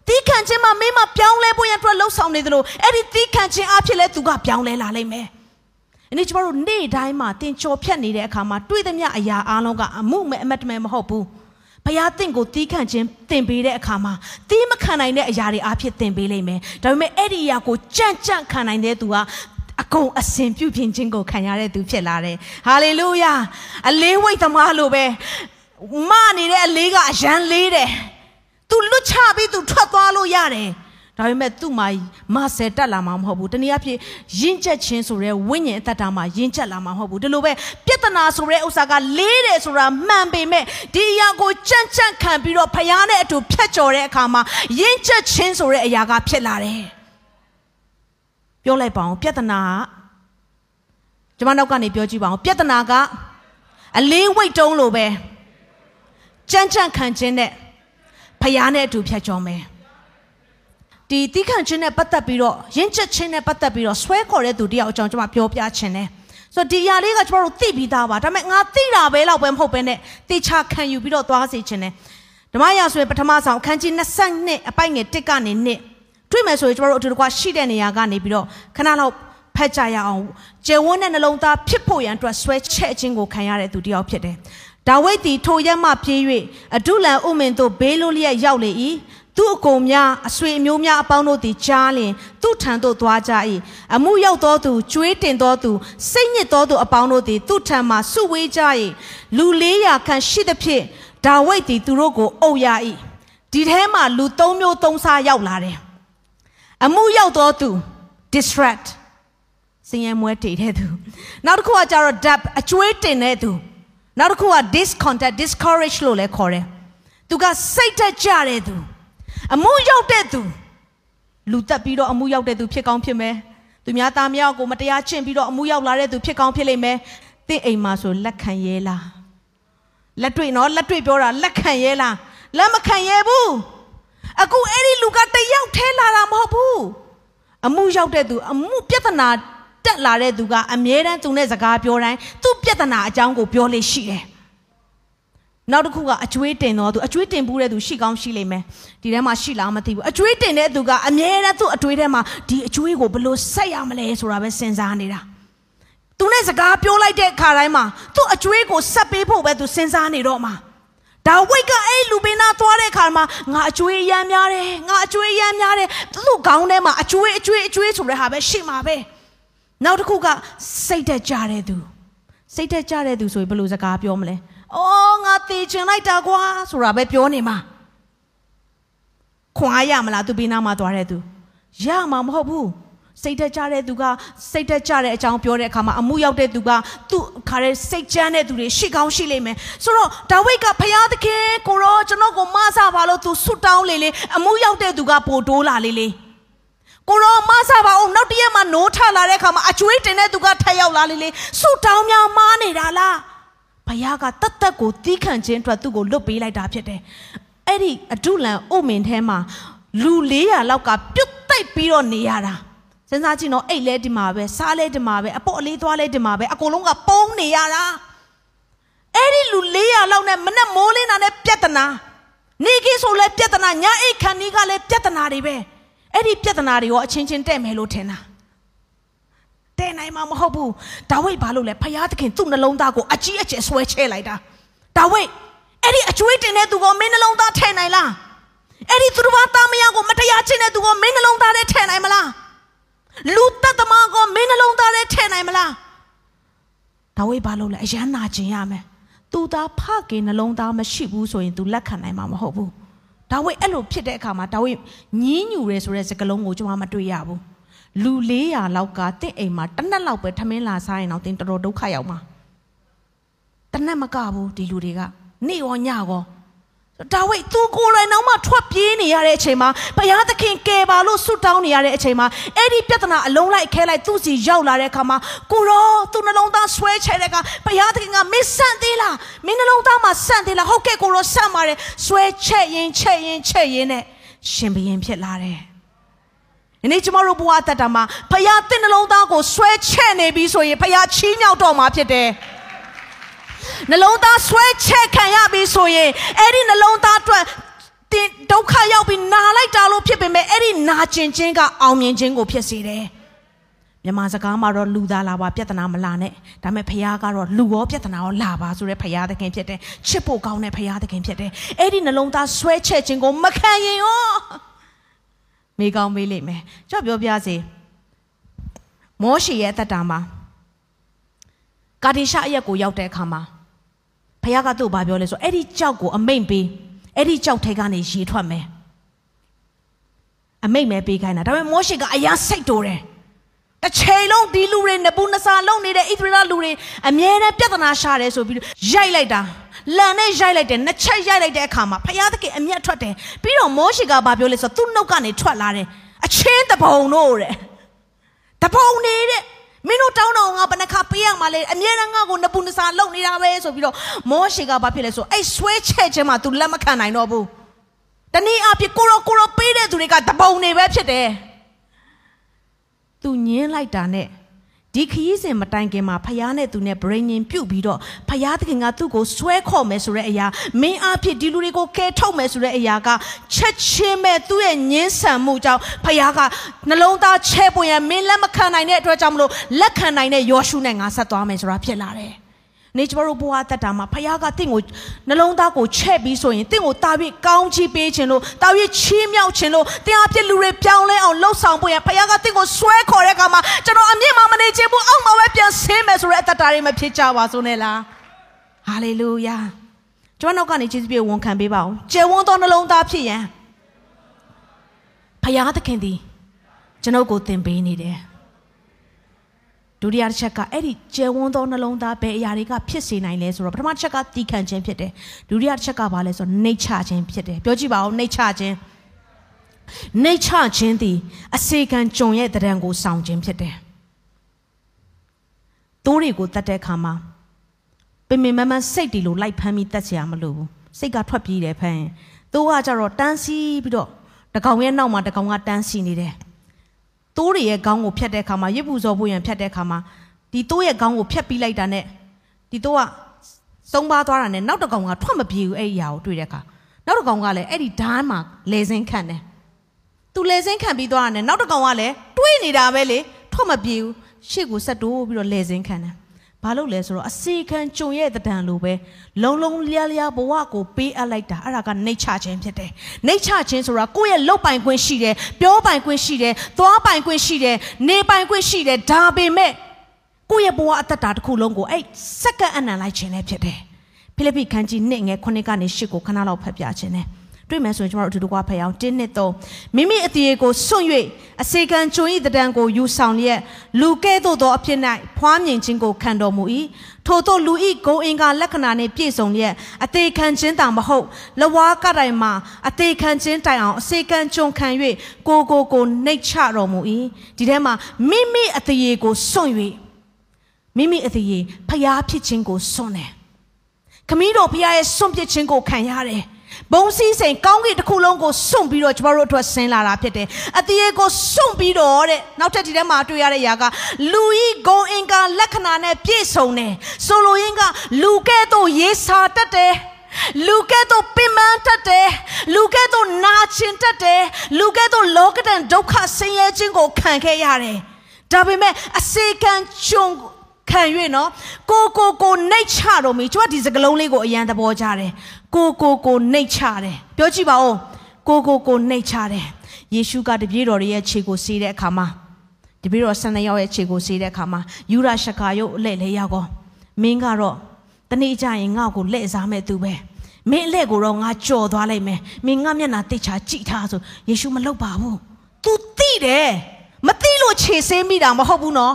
တီးခံခြင်းမှာမင်းမပြောင်းလဲဖို့ရန်အတွက်လှုပ်ဆောင်နေသလိုအဲ့ဒီတီးခံခြင်းအဖြစ်လဲသူကပြောင်းလဲလာလိမ့်မယ်။အဲ့ဒီကျမတို့နေ့တိုင်းမှာတင်ကြော်ဖြတ်နေတဲ့အခါမှာတွေ့သမျှအရာအလုံးကအမှုမဲ့အမတ်တမဲမဟုတ်ဘူး။ ဘုရားတင့်ကိုတီးခံခြင်းတင်ပေးတဲ့အခါမှာတီးမခံနိုင်တဲ့အရာတွေအဖြစ်တင်ပေးလိမ့်မယ်။ဒါပေမဲ့အဲ့ဒီအရာကိုကြန့်ကြန့်ခံနိုင်တဲ့သူကအကုန်အစဉ်ပြုပြင်ခြင်းကိုခံရတဲ့သူဖြစ်လာတယ်။ဟာလေလုယာ။အလေးဝိတ်သမားလိုပဲမနေတဲ့အလေးကအရန်လေးတယ်။ तू လွတ်ချပြီး तू ထွက်သွားလို့ရတယ်။ ဒါပေမဲ့သူ့မှာမဆယ်တက်လာမှာမဟုတ်ဘူး။တနည်းအားဖြင့်ရင့်ကျက်ခြင်းဆိုတဲ့ဝိညာဉ်အသက်တာမှာရင့်ကျက်လာမှာမဟုတ်ဘူး။ဒီလိုပဲပြဿနာဆိုတဲ့ဥစ္စာကလေးတယ်ဆိုတာမှန်ပေမဲ့ဒီအရာကိုကြန့်ကြန့်ခံပြီးတော့ဖျားနဲ့အတူဖြတ်ကျော်တဲ့အခါမှာရင့်ကျက်ခြင်းဆိုတဲ့အရာကဖြစ်လာတယ်။ပြောလိုက်ပါအောင်ပြဿနာကကျွန်မနောက်ကနေပြောကြည့်ပါအောင်ပြဿနာကအလေးဝိတ်တုံးလိုပဲ။ကြမ်းကြမ်းခံခြင်းနဲ့ဖျားနဲ့အတူဖြတ်ကျော်မယ် ဒီတိခံခြင်းနဲ့ပတ်သက်ပြီးတော့ရင့်ချက်ခြင်းနဲ့ပတ်သက်ပြီးတော့ဆွဲခေါ်တဲ့သူတယောက်အကြောင်းကျွန်မပြောပြခြင်းတယ်ဆိုတော့ဒီຢာလေးကကျွန်တော်တို့သိပြီးသားပါဒါပေမဲ့ငါသိတာပဲလောက်ပဲမဟုတ်ပဲနဲ့တေချာခံယူပြီးတော့သွားစေခြင်းတယ်ဓမ္မရာဆိုရင်ပထမဆောင်အခန်းကြီး22အပိုက်ငယ်1ကနေ2တွေ့မယ်ဆိုရင်ကျွန်တော်တို့အတူတကွရှိတဲ့နေရာကနေပြီးတော့ခဏလောက်ဖက်ကြရအောင်ကျယ်ဝန်းတဲ့နှလုံးသားဖြစ်ဖို့ရန်အတွက်ဆွဲချက်ခြင်းကိုခံရတဲ့သူတယောက်ဖြစ်တယ်ဒါဝိဒ်သည်ထိုရက်မှပြေး၍အဒုလံဥမင်သို့ဘေးလွတ်လျက်ရောက်လေ၏ သူ့အကုန်များအဆွေအမျိုးများအပေါင်းတို့သည်ကြားလျင်သူ့ထံသို့သွားကြ၏အမှုရောက်သောသူကျွေးတင်သောသူစိတ်ညစ်သောသူအပေါင်းတို့သည်သူ့ထံမှဆုဝေးကြ၏လူ400ခန့်ရှိသဖြင့်ဒါဝိဒ်သည်သူတို့ကိုအုပ်ရ၏ဒီထဲမှာလူ3မျိုး3စားရောက်လာတယ်အမှုရောက်သောသူ distract စင်ရမွဲတည်တဲ့သူနောက်တစ်ခုကကြတော့ dab အကျွေးတင်တဲ့သူနောက်တစ်ခုက discontent discourage လို့လည်းခေါ်တယ်သူကစိတ်တက်ကြတဲ့သူ အမှုရောက်တဲ့သူလူတက်ပြီးတော့အမှုရောက်တဲ့သူဖြစ်ကောင်းဖြစ်မယ်သူများသားများကိုမတရားချင့်ပြီးတော့အမှုရောက်လာတဲ့သူဖြစ်ကောင်းဖြစ်လိမ့်မယ်တင့်အိမ်မှာဆိုလက်ခံရဲလားလက်တွေ့နော်လက်တွေ့ပြောတာလက်ခံရဲလားလက်မခံရဲဘူးအခုအဲ့ဒီလူကတယောက်ထဲလာတာမဟုတ်ဘူးအမှုရောက်တဲ့သူအမှုပြဿနာတက်လာတဲ့သူကအမြဲတမ်းသူနဲ့စကားပြောတိုင်းသူ့ပြဿနာအကြောင်းကိုပြောလို့ရှိတယ် နောက်တစ်ခုကအကျွေးတင်တော့သူအကျွေးတင်ဘူးတဲ့သူရှိကောင်းရှိလိမ့်မယ်ဒီထဲမှာရှိလားမသိဘူးအကျွေးတင်တဲ့သူကအမြဲတမ်းသူ့အကျွေးထဲမှာဒီအကျွေးကိုဘယ်လိုဆက်ရမလဲဆိုတာပဲစဉ်းစားနေတာသူနဲ့စကားပြောလိုက်တဲ့အခါတိုင်းမှာသူ့အကျွေးကိုဆက်ပေးဖို့ပဲသူစဉ်းစားနေတော့မှာဒါဝိတ်ကအဲ့လူပင်နာသွားတဲ့အခါမှာငါအကျွေးရမ်းများတယ်ငါအကျွေးရမ်းများတယ်သူ့ခေါင်းထဲမှာအကျွေးအကျွေးအကျွေးဆိုတဲ့ဟာပဲရှိမှာပဲနောက်တစ်ခုကစိတ်တက်ကြတဲ့သူစိတ်တက်ကြတဲ့သူဆိုရင်ဘယ်လိုစကားပြောမလဲ။ အော်ငါသေချင်လိုက်တာကွာဆိုတာပဲပြောနေမှာ။ခွာရမလားသူဘေးနားမှာသွားတဲ့သူ။ရမှာမဟုတ်ဘူး။စိတ်တက်ကြတဲ့သူကစိတ်တက်ကြတဲ့အကြောင်းပြောတဲ့အခါမှာအမှုရောက်တဲ့သူကသူ့ခါရဲစိတ်ကြမ်းတဲ့သူတွေရှိကောင်းရှိလိမ့်မယ်ဆိုတော့ဒါဝိဒ်ကဖယားသခင်ကိုရောကျွန်တော်ကိုမဆပါလို့သူဆွတ်တောင်းလေလေအမှုရောက်တဲ့သူကပိုတိုးလာလေလေကိုရောမဆပါအောင်နောက်တရက်မှနိုးထလာတဲ့အခါမှာအကျွေးတင်တဲ့သူကထက်ရောက်လာလေလေဆူတောင်းများမားနေတာလား ဘုရားကတတ်တတ်ကိုတီးခန့်ခြင်းအတွက်သူ့ကိုလွတ်ပေးလိုက်တာဖြစ်တယ်အဲ့ဒီအဒုလံအုတ်မင်ထဲမှာလူ400လောက်ကပြုတ်တိုက်ပြီးတော့နေရတာစဉ်းစားကြည့်နော်အိတ်လဲဒီမှာပဲစားလဲဒီမှာပဲအပေါ်အလေးသွားလဲဒီမှာပဲအကုန်လုံးကပုံးနေရတာအဲ့ဒီလူ400လောက်နဲ့မနဲ့မိုးလင်းတာနဲ့ပြက်တနာနေကင်းဆိုလဲပြက်တနာညအိတ်ခန်းကြီးကလည်းပြက်တနာတွေပဲအဲ့ဒီပြက်တနာတွေရောအချင်းချင်းတဲ့မယ်လို့ထင်တာ တဲ့နိုင်မှာမဟုတ်ဘူးဒါဝိတ်ဘာလို့လဲဖယားသခင်သူ့နှလုံးသားကိုအကြီးအကျယ်ဆွဲချဲလိုက်တာဒါဝိတ်အဲ့ဒီအကျွေးတင်တဲ့သူကမင်းနှလုံးသားထဲနိုင်လားအဲ့ဒီသူတစ်ပါးသားမယားကိုမတရားချင်တဲ့သူကမင်းနှလုံးသားထဲထဲနိုင်မလားလူတက်သမားကမင်းနှလုံးသားထဲထဲနိုင်မလားဒါဝိတ်ဘာလို့လဲအယမ်းနာကျင်ရမယ်သူသားဖခင်နှလုံးသားမရှိဘူးဆိုရင် तू လက်ခံနိုင်မှာမဟုတ်ဘူးဒါဝိတ်အဲ့လိုဖြစ်တဲ့အခါမှာဒါဝိတ်ညင်းညူရဲဆိုတဲ့စကားလုံးကိုကျွန်မမတွေ့ရဘူး လူ400လောက်ကတင့်အိမ်မှာတစ်နက်လောက်ပဲထမင်းလာစားရင်တော့တင်တော်တော်ဒုက္ခရောက်မှာတနက်မကဘူးဒီလူတွေကနေ့ရောညရောဒါဝိတ်သူကိုယ်တိုင်တော့မှထွက်ပြေးနေရတဲ့အချိန်မှာဘုရားသခင်ကယ်ပါလို့ဆုတောင်းနေရတဲ့အချိန်မှာအဲ့ဒီပြဿနာအလုံးလိုက်ခဲလိုက်သူ့စီရောက်လာတဲ့အခါမှာကိုရောသူ့နှလုံးသားဆွဲချဲတဲ့ကဘုရားသခင်ကမင်းဆန့်သေးလားမင်းနှလုံးသားမှာဆန့်သေးလားဟုတ်ကဲ့ကိုရောဆန့်ပါတယ်ဆွဲချက်ရင်ချက်ရင်ချက်ရင်နဲ့ရှင်ဘရင်ဖြစ်လာတယ် ဒီနေ့ကျမတို့ဘဝအသက်တာမှာဖခင်တင့်နှလုံးသားကိုဆွဲချက်နေပြီဆိုရင်ဖခင်ချီးမြှောက်တော်မှာဖြစ်တယ်နှလုံးသားဆွဲချက်ခံရပြီဆိုရင်အဲ့ဒီနှလုံးသားအတွက်တင်ဒုက္ခရောက်ပြီးနာလိုက်တာလို့ဖြစ်ပေမဲ့အဲ့ဒီနာကျင်ခြင်းကအောင်မြင်ခြင်းကိုဖြစ်စေတယ်မြန်မာစကားမှာတော့လူသားလာပါပြဿနာမလာနဲ့ဒါပေမဲ့ဖခင်ကတော့လူရောပြဿနာရောလာပါဆိုတဲ့ဖခင်သခင်ဖြစ်တယ်ချစ်ဖို့ကောင်းတဲ့ဖခင်သခင်ဖြစ်တယ်အဲ့ဒီနှလုံးသားဆွဲချက်ခြင်းကိုမခံရင်ရော မေကောင်းမေးလိမ့်မယ်ကြောက်ပြောပြစေမောရှေရဲ့အသက်တာမှာကာဒီရှာအရက်ကိုရောက်တဲ့အခါမှာဖခင်ကသူ့ကိုပြောလဲဆိုအဲ့ဒီကြောက်ကိုအမိန်ပေးအဲ့ဒီကြောက်ထဲကနေရေထွက်မယ်အမိန်မဲပေးခိုင်းတာဒါပေမဲ့မောရှေကအရာစိတ်တိုးတယ်တစ်ချိန်လုံးဒီလူတွေနဘူးနစာလုံးနေတဲ့ဣသရေလလူတွေအမြဲတမ်းပြဿနာရှာတယ်ဆိုပြီးရိုက်လိုက်တာ လန်နဲ့ရိုက်လိုက်တယ်နှစ်ချက်ရိုက်လိုက်တဲ့အခါမှာဖယားသခင်အမျက်ထွက်တယ်ပြီးတော့မောရှိကဘာပြောလဲဆိုတော့သူ့နှုတ်ကနေထွက်လာတယ်အချင်းတပုံတို့တဲ့တပုံနေတဲ့မင်းတို့တောင်းတော့ငါဘယ်နှခါပေးရမှာလဲအမြဲတမ်းငါ့ကိုနပူနစာလုံနေတာပဲဆိုပြီးတော့မောရှိကဘာဖြစ်လဲဆိုအဲ့ဆွဲချက်ချင်းမှာ तू လက်မခံနိုင်တော့ဘူးတနည်းအားဖြင့်ကိုရောကိုရောပေးတဲ့သူတွေကတပုံနေပဲဖြစ်တယ်သူညင်းလိုက်တာနဲ့ ဒီခရီးစဉ်မတိုင်ခင်မှာဖယားနဲ့သူနဲ့ brain ညင်ပြုတ်ပြီးတော့ဖယားသခင်ကသူ့ကိုဆွဲခေါ်မယ်ဆိုတဲ့အရာမင်းအဖြစ်ဒီလူတွေကိုကဲထုတ်မယ်ဆိုတဲ့အရာကချက်ချင်းပဲသူ့ရဲ့ညင်းဆန်မှုကြောင့်ဖယားကနှလုံးသားချဲပွင့်ရမင်းလက်မခံနိုင်တဲ့အတွက်ကြောင့်မလို့လက်ခံနိုင်တဲ့ယောရှုနဲ့ငါဆက်သွားမယ်ဆိုတာဖြစ်လာတယ် နေကျမတို့ဘဝတက်တာမှာဖခင်ကတင့်ကိုနှလုံးသားကိုချက်ပြီးဆိုရင်တင့်ကိုတာပြီးကောင်းချီးပေးခြင်းလို့တာပြီးချီးမြှောက်ခြင်းလို့တင်အပြစ်လူတွေပြောင်းလဲအောင်လှုပ်ဆောင်ဖို့ရဖခင်ကတင့်ကိုဆွဲခေါ်တဲ့အခါမှာကျွန်တော်အမြင့်မမနေချင်ဘူးအောက်မှာပဲပြန်ဆင်းမယ်ဆိုတဲ့အတ္တတာတွေမဖြစ်ကြပါစို့နဲ့လားဟာလေလုယာကျွန်တော်ကနေကျေးဇူးပြုဝန်ခံပေးပါအောင်ကျေဝန်းသောနှလုံးသားဖြစ်ရန်ဖခင်သခင်သည်ကျွန်ုပ်ကိုသင်ပေးနေတယ် ဒုတိယတစ်ချက်ကအဲ့ဒီကျယ်ဝန်းသောနှလုံးသားဘယ်အရာတွေကဖြစ်စေနိုင်လဲဆိုတော့ပထမတစ်ချက်ကတီးခန့်ခြင်းဖြစ်တယ်ဒုတိယတစ်ချက်ကဘာလဲဆိုတော့နှိတ်ချခြင်းဖြစ်တယ်ပြောကြည့်ပါဦးနှိတ်ချခြင်းနှိတ်ချခြင်းသည် အစေခံကြုံရဲ့တရံကိုဆောင်ခြင်းဖြစ်တယ်တိုးတွေကိုတတ်တဲ့အခါမှာပင်ပင်မမစိတ်တီလိုလိုက်ဖမ်းပြီးတတ်ချင်ရမလို့ဘူးစိတ်ကထွက်ပြေးတယ်ဖမ်းရင်တိုးကကြတော့တန်းစီပြီးတော့တကောင်ရဲ့နောက်မှာတကောင်ကတန်းစီနေတယ် တိုးတွေရဲ့ခေါင်းကိုဖြတ်တဲ့အခါမှာရစ်ပူဇော်ဖို့ရန်ဖြတ်တဲ့အခါမှာဒီတိုးရဲ့ခေါင်းကိုဖြတ်ပြီးလိုက်တာနဲ့ဒီတိုးကသုံးပါသွားတာနဲ့နောက်တစ်ကောင်ကထွက်မပြေဘူးအဲ့ဒီຢာကိုတွေ့တဲ့အခါနောက်တစ်ကောင်ကလည်းအဲ့ဒီဓာတ်မှာလေစင်းခံတယ်သူလေစင်းခံပြီးသွားတာနဲ့နောက်တစ်ကောင်ကလည်းတွေးနေတာပဲလေထွက်မပြေဘူးရှေ့ကိုဆက်တိုးပြီးတော့လေစင်းခံတယ် ဘာလို့လဲဆိုတော့အစီခံကြုံရဲ့တံလိုပဲလုံလုံလျားလျားဘဝကိုပေးအပ်လိုက်တာအဲ့ဒါကနှိတ်ချခြင်းဖြစ်တယ်နှိတ်ချခြင်းဆိုတာကိုယ့်ရဲ့လုတ်ပိုင်ခွင့်ရှိတယ်ပြောပိုင်ခွင့်ရှိတယ်သွားပိုင်ခွင့်ရှိတယ်နေပိုင်ခွင့်ရှိတယ်ဒါပေမဲ့ကိုယ့်ရဲ့ဘဝအသက်တာတစ်ခုလုံးကိုအဲ့စက္ကန့်အနံလိုက်ခြင်းလည်းဖြစ်တယ်ဖိလိပ္ပိခန်းကြီး1ငယ်9ကနေ10ကိုခဏလောက်ဖတ်ပြခြင်းတယ် တွေ့မယ်ဆိုရင်ကျွန်တော်တို့အတူတူကဖတ်အောင်တင်းနှစ်သုံးမိမိအသေးကိုစွန့်၍အစေခံကျွန်း၏တံကိုယူဆောင်လျက်လူကဲ့သို့သောအဖြစ်၌ဖွားမြင်ခြင်းကိုခံတော်မူ၏ထို့သောလူ၏ဂုံအင်္ဂါလက္ခဏာနှင့်ပြည့်စုံလျက်အသေးခံခြင်းတောင်မဟုတ်လဝါကတိုင်မှာအသေးခံခြင်းတိုင်အောင်အစေခံကျွန်းခံ၍ကိုကိုကိုနှိတ်ချတော်မူ၏ဒီထဲမှာမိမိအသေးကိုစွန့်၍မိမိအသေးဖျားဖြစ်ခြင်းကိုစွန့်တယ်ခမည်းတော်ဖျားရဲ့စွန့်ပစ်ခြင်းကိုခံရတယ် ဘုံစည်းစိမ်ကောင်းကင်တစ်ခုလုံးကိုစွန့်ပြီးတော့ကျမတို့အတွက်ဆင်းလာတာဖြစ်တယ်။အတရေကိုစွန့်ပြီးတော့တဲ့နောက်ထပ်ဒီထဲမှာတွေ့ရတဲ့ຢာကလူဤဂုံအင်္ဂါလက္ခဏာနဲ့ပြည့်စုံတယ်။ဆိုလိုရင်းကလူကဲ့သို့ရေးစာတတ်တယ်။လူကဲ့သို့ပင်ပန်းတတ်တယ်လူကဲ့သို့နာကျင်တတ်တယ်လူကဲ့သို့လောကဒဏ်ဒုက္ခဆင်းရဲခြင်းကိုခံခဲ့ရတယ်ဒါပေမဲ့အစေခံကြုံခံ၍နော်ကိုကိုကိုနှိတ်ချတော်မူကျွန်တော်ဒီစကလုံးလေးကိုအရန်သဘောကျတယ် ကိုကိုကိုနှိတ်ချတယ်ပြောကြည့်ပါဦးကိုကိုကိုနှိတ်ချတယ်ယေရှုကတပည့်တော်ရဲ့ခြေကိုဆေးတဲ့အခါမှာတပည့်တော်ဆန်တဲ့ယောက်ရဲ့ခြေကိုဆေးတဲ့အခါမှာယူရရှကာယုတ်အလဲလဲရောက်ကောမင်းကတော့တနေ့ကျရင်ငါ့ကိုလက်စားမဲ့သူပဲမင်းအလက်ကိုတော့ငါကြော်သွားလိုက်မယ်မင်းငါမျက်နှာတိတ်ချကြည့်ထားဆိုယေရှုမလုပ်ပါဘူး तू သိတယ်မသိလို့ခြေဆေးမိတာမဟုတ်ဘူးနော်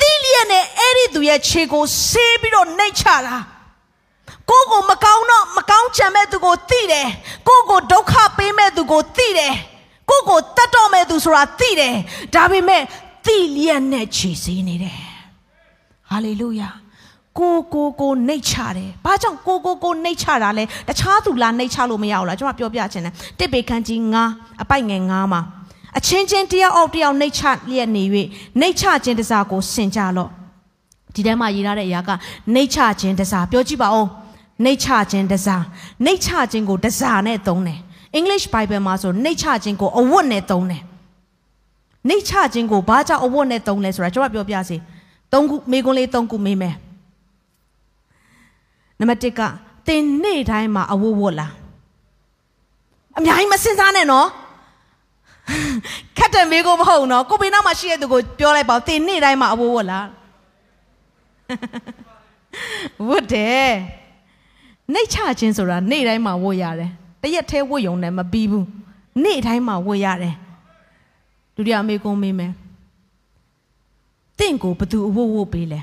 သိလျက်နဲ့အဲ့ဒီသူရဲ့ခြေကိုဆေးပြီးတော့နှိတ်ချတာ ကိုကိုမကောင်းတော့မကောင်းချင်မဲ့သူကိုသိတယ်ကိုကိုဒုက္ခပေးမဲ့သူကိုသိတယ်ကိုကိုတတ်တော့မဲ့သူဆိုတာသိတယ်ဒါပေမဲ့သိလျက်နဲ့ခြေဆေးနေတယ်ဟာလေလုယာကိုကိုကိုနှိတ်ချတယ်။ဘာကြောင့်ကိုကိုကိုနှိတ်ချတာလဲ။တခြားသူလာနှိတ်ချလို့မရဘူးလား။ကျွန်မပြောပြချင်တယ်။တစ်ပေခန်းကြီး9အပိုက်ငယ်9မှာအချင်းချင်းတယောက်အောက်တယောက်နှိတ်ချလျက်နေ၍နှိတ်ချခြင်းတစားကိုဆင်ကြလော့ဒီထဲမှာရေးထားတဲ့အရာကနှိတ်ချခြင်းတစားပြောကြည့်ပါဦး နှိတ်ချခြင်းတစားနှိတ်ချခြင်းကိုတစားနဲ့သုံးတယ် English Bible မှာဆိုနှိတ်ချခြင်းကိုအဝတ်နဲ့သုံးတယ်နှိတ်ချခြင်းကိုဘာကြောင့်အဝတ်နဲ့သုံးလဲဆိုတာကျွန်တော်ပြောပြစီသုံးခုမိကွန်းလေးသုံးခုမေးမယ်နံပါတ်1ကတင်နေ့တိုင်းမှာအဝတ်ဝတ်လားအများကြီးမစင်စားနဲ့နော်ခက်တယ်မေးကိုမဟုတ်နော်ကိုပေနာမှာရှိတဲ့သူကိုပြောလိုက်ပါတင်နေ့တိုင်းမှာအဝတ်ဝတ်လားဝတ်တယ် နှိတ်ချခြင်းဆိုတာနေ့တိုင်းမှာဝတ်ရတယ်တရက်သေးဝတ်ယုံနဲ့မပြီးဘူးနေ့တိုင်းမှာဝတ်ရတယ်ဒုတိယအမေကုန်းမေးမယ်တင့်ကိုဘသူအဝတ်ဝတ်ပေးလဲ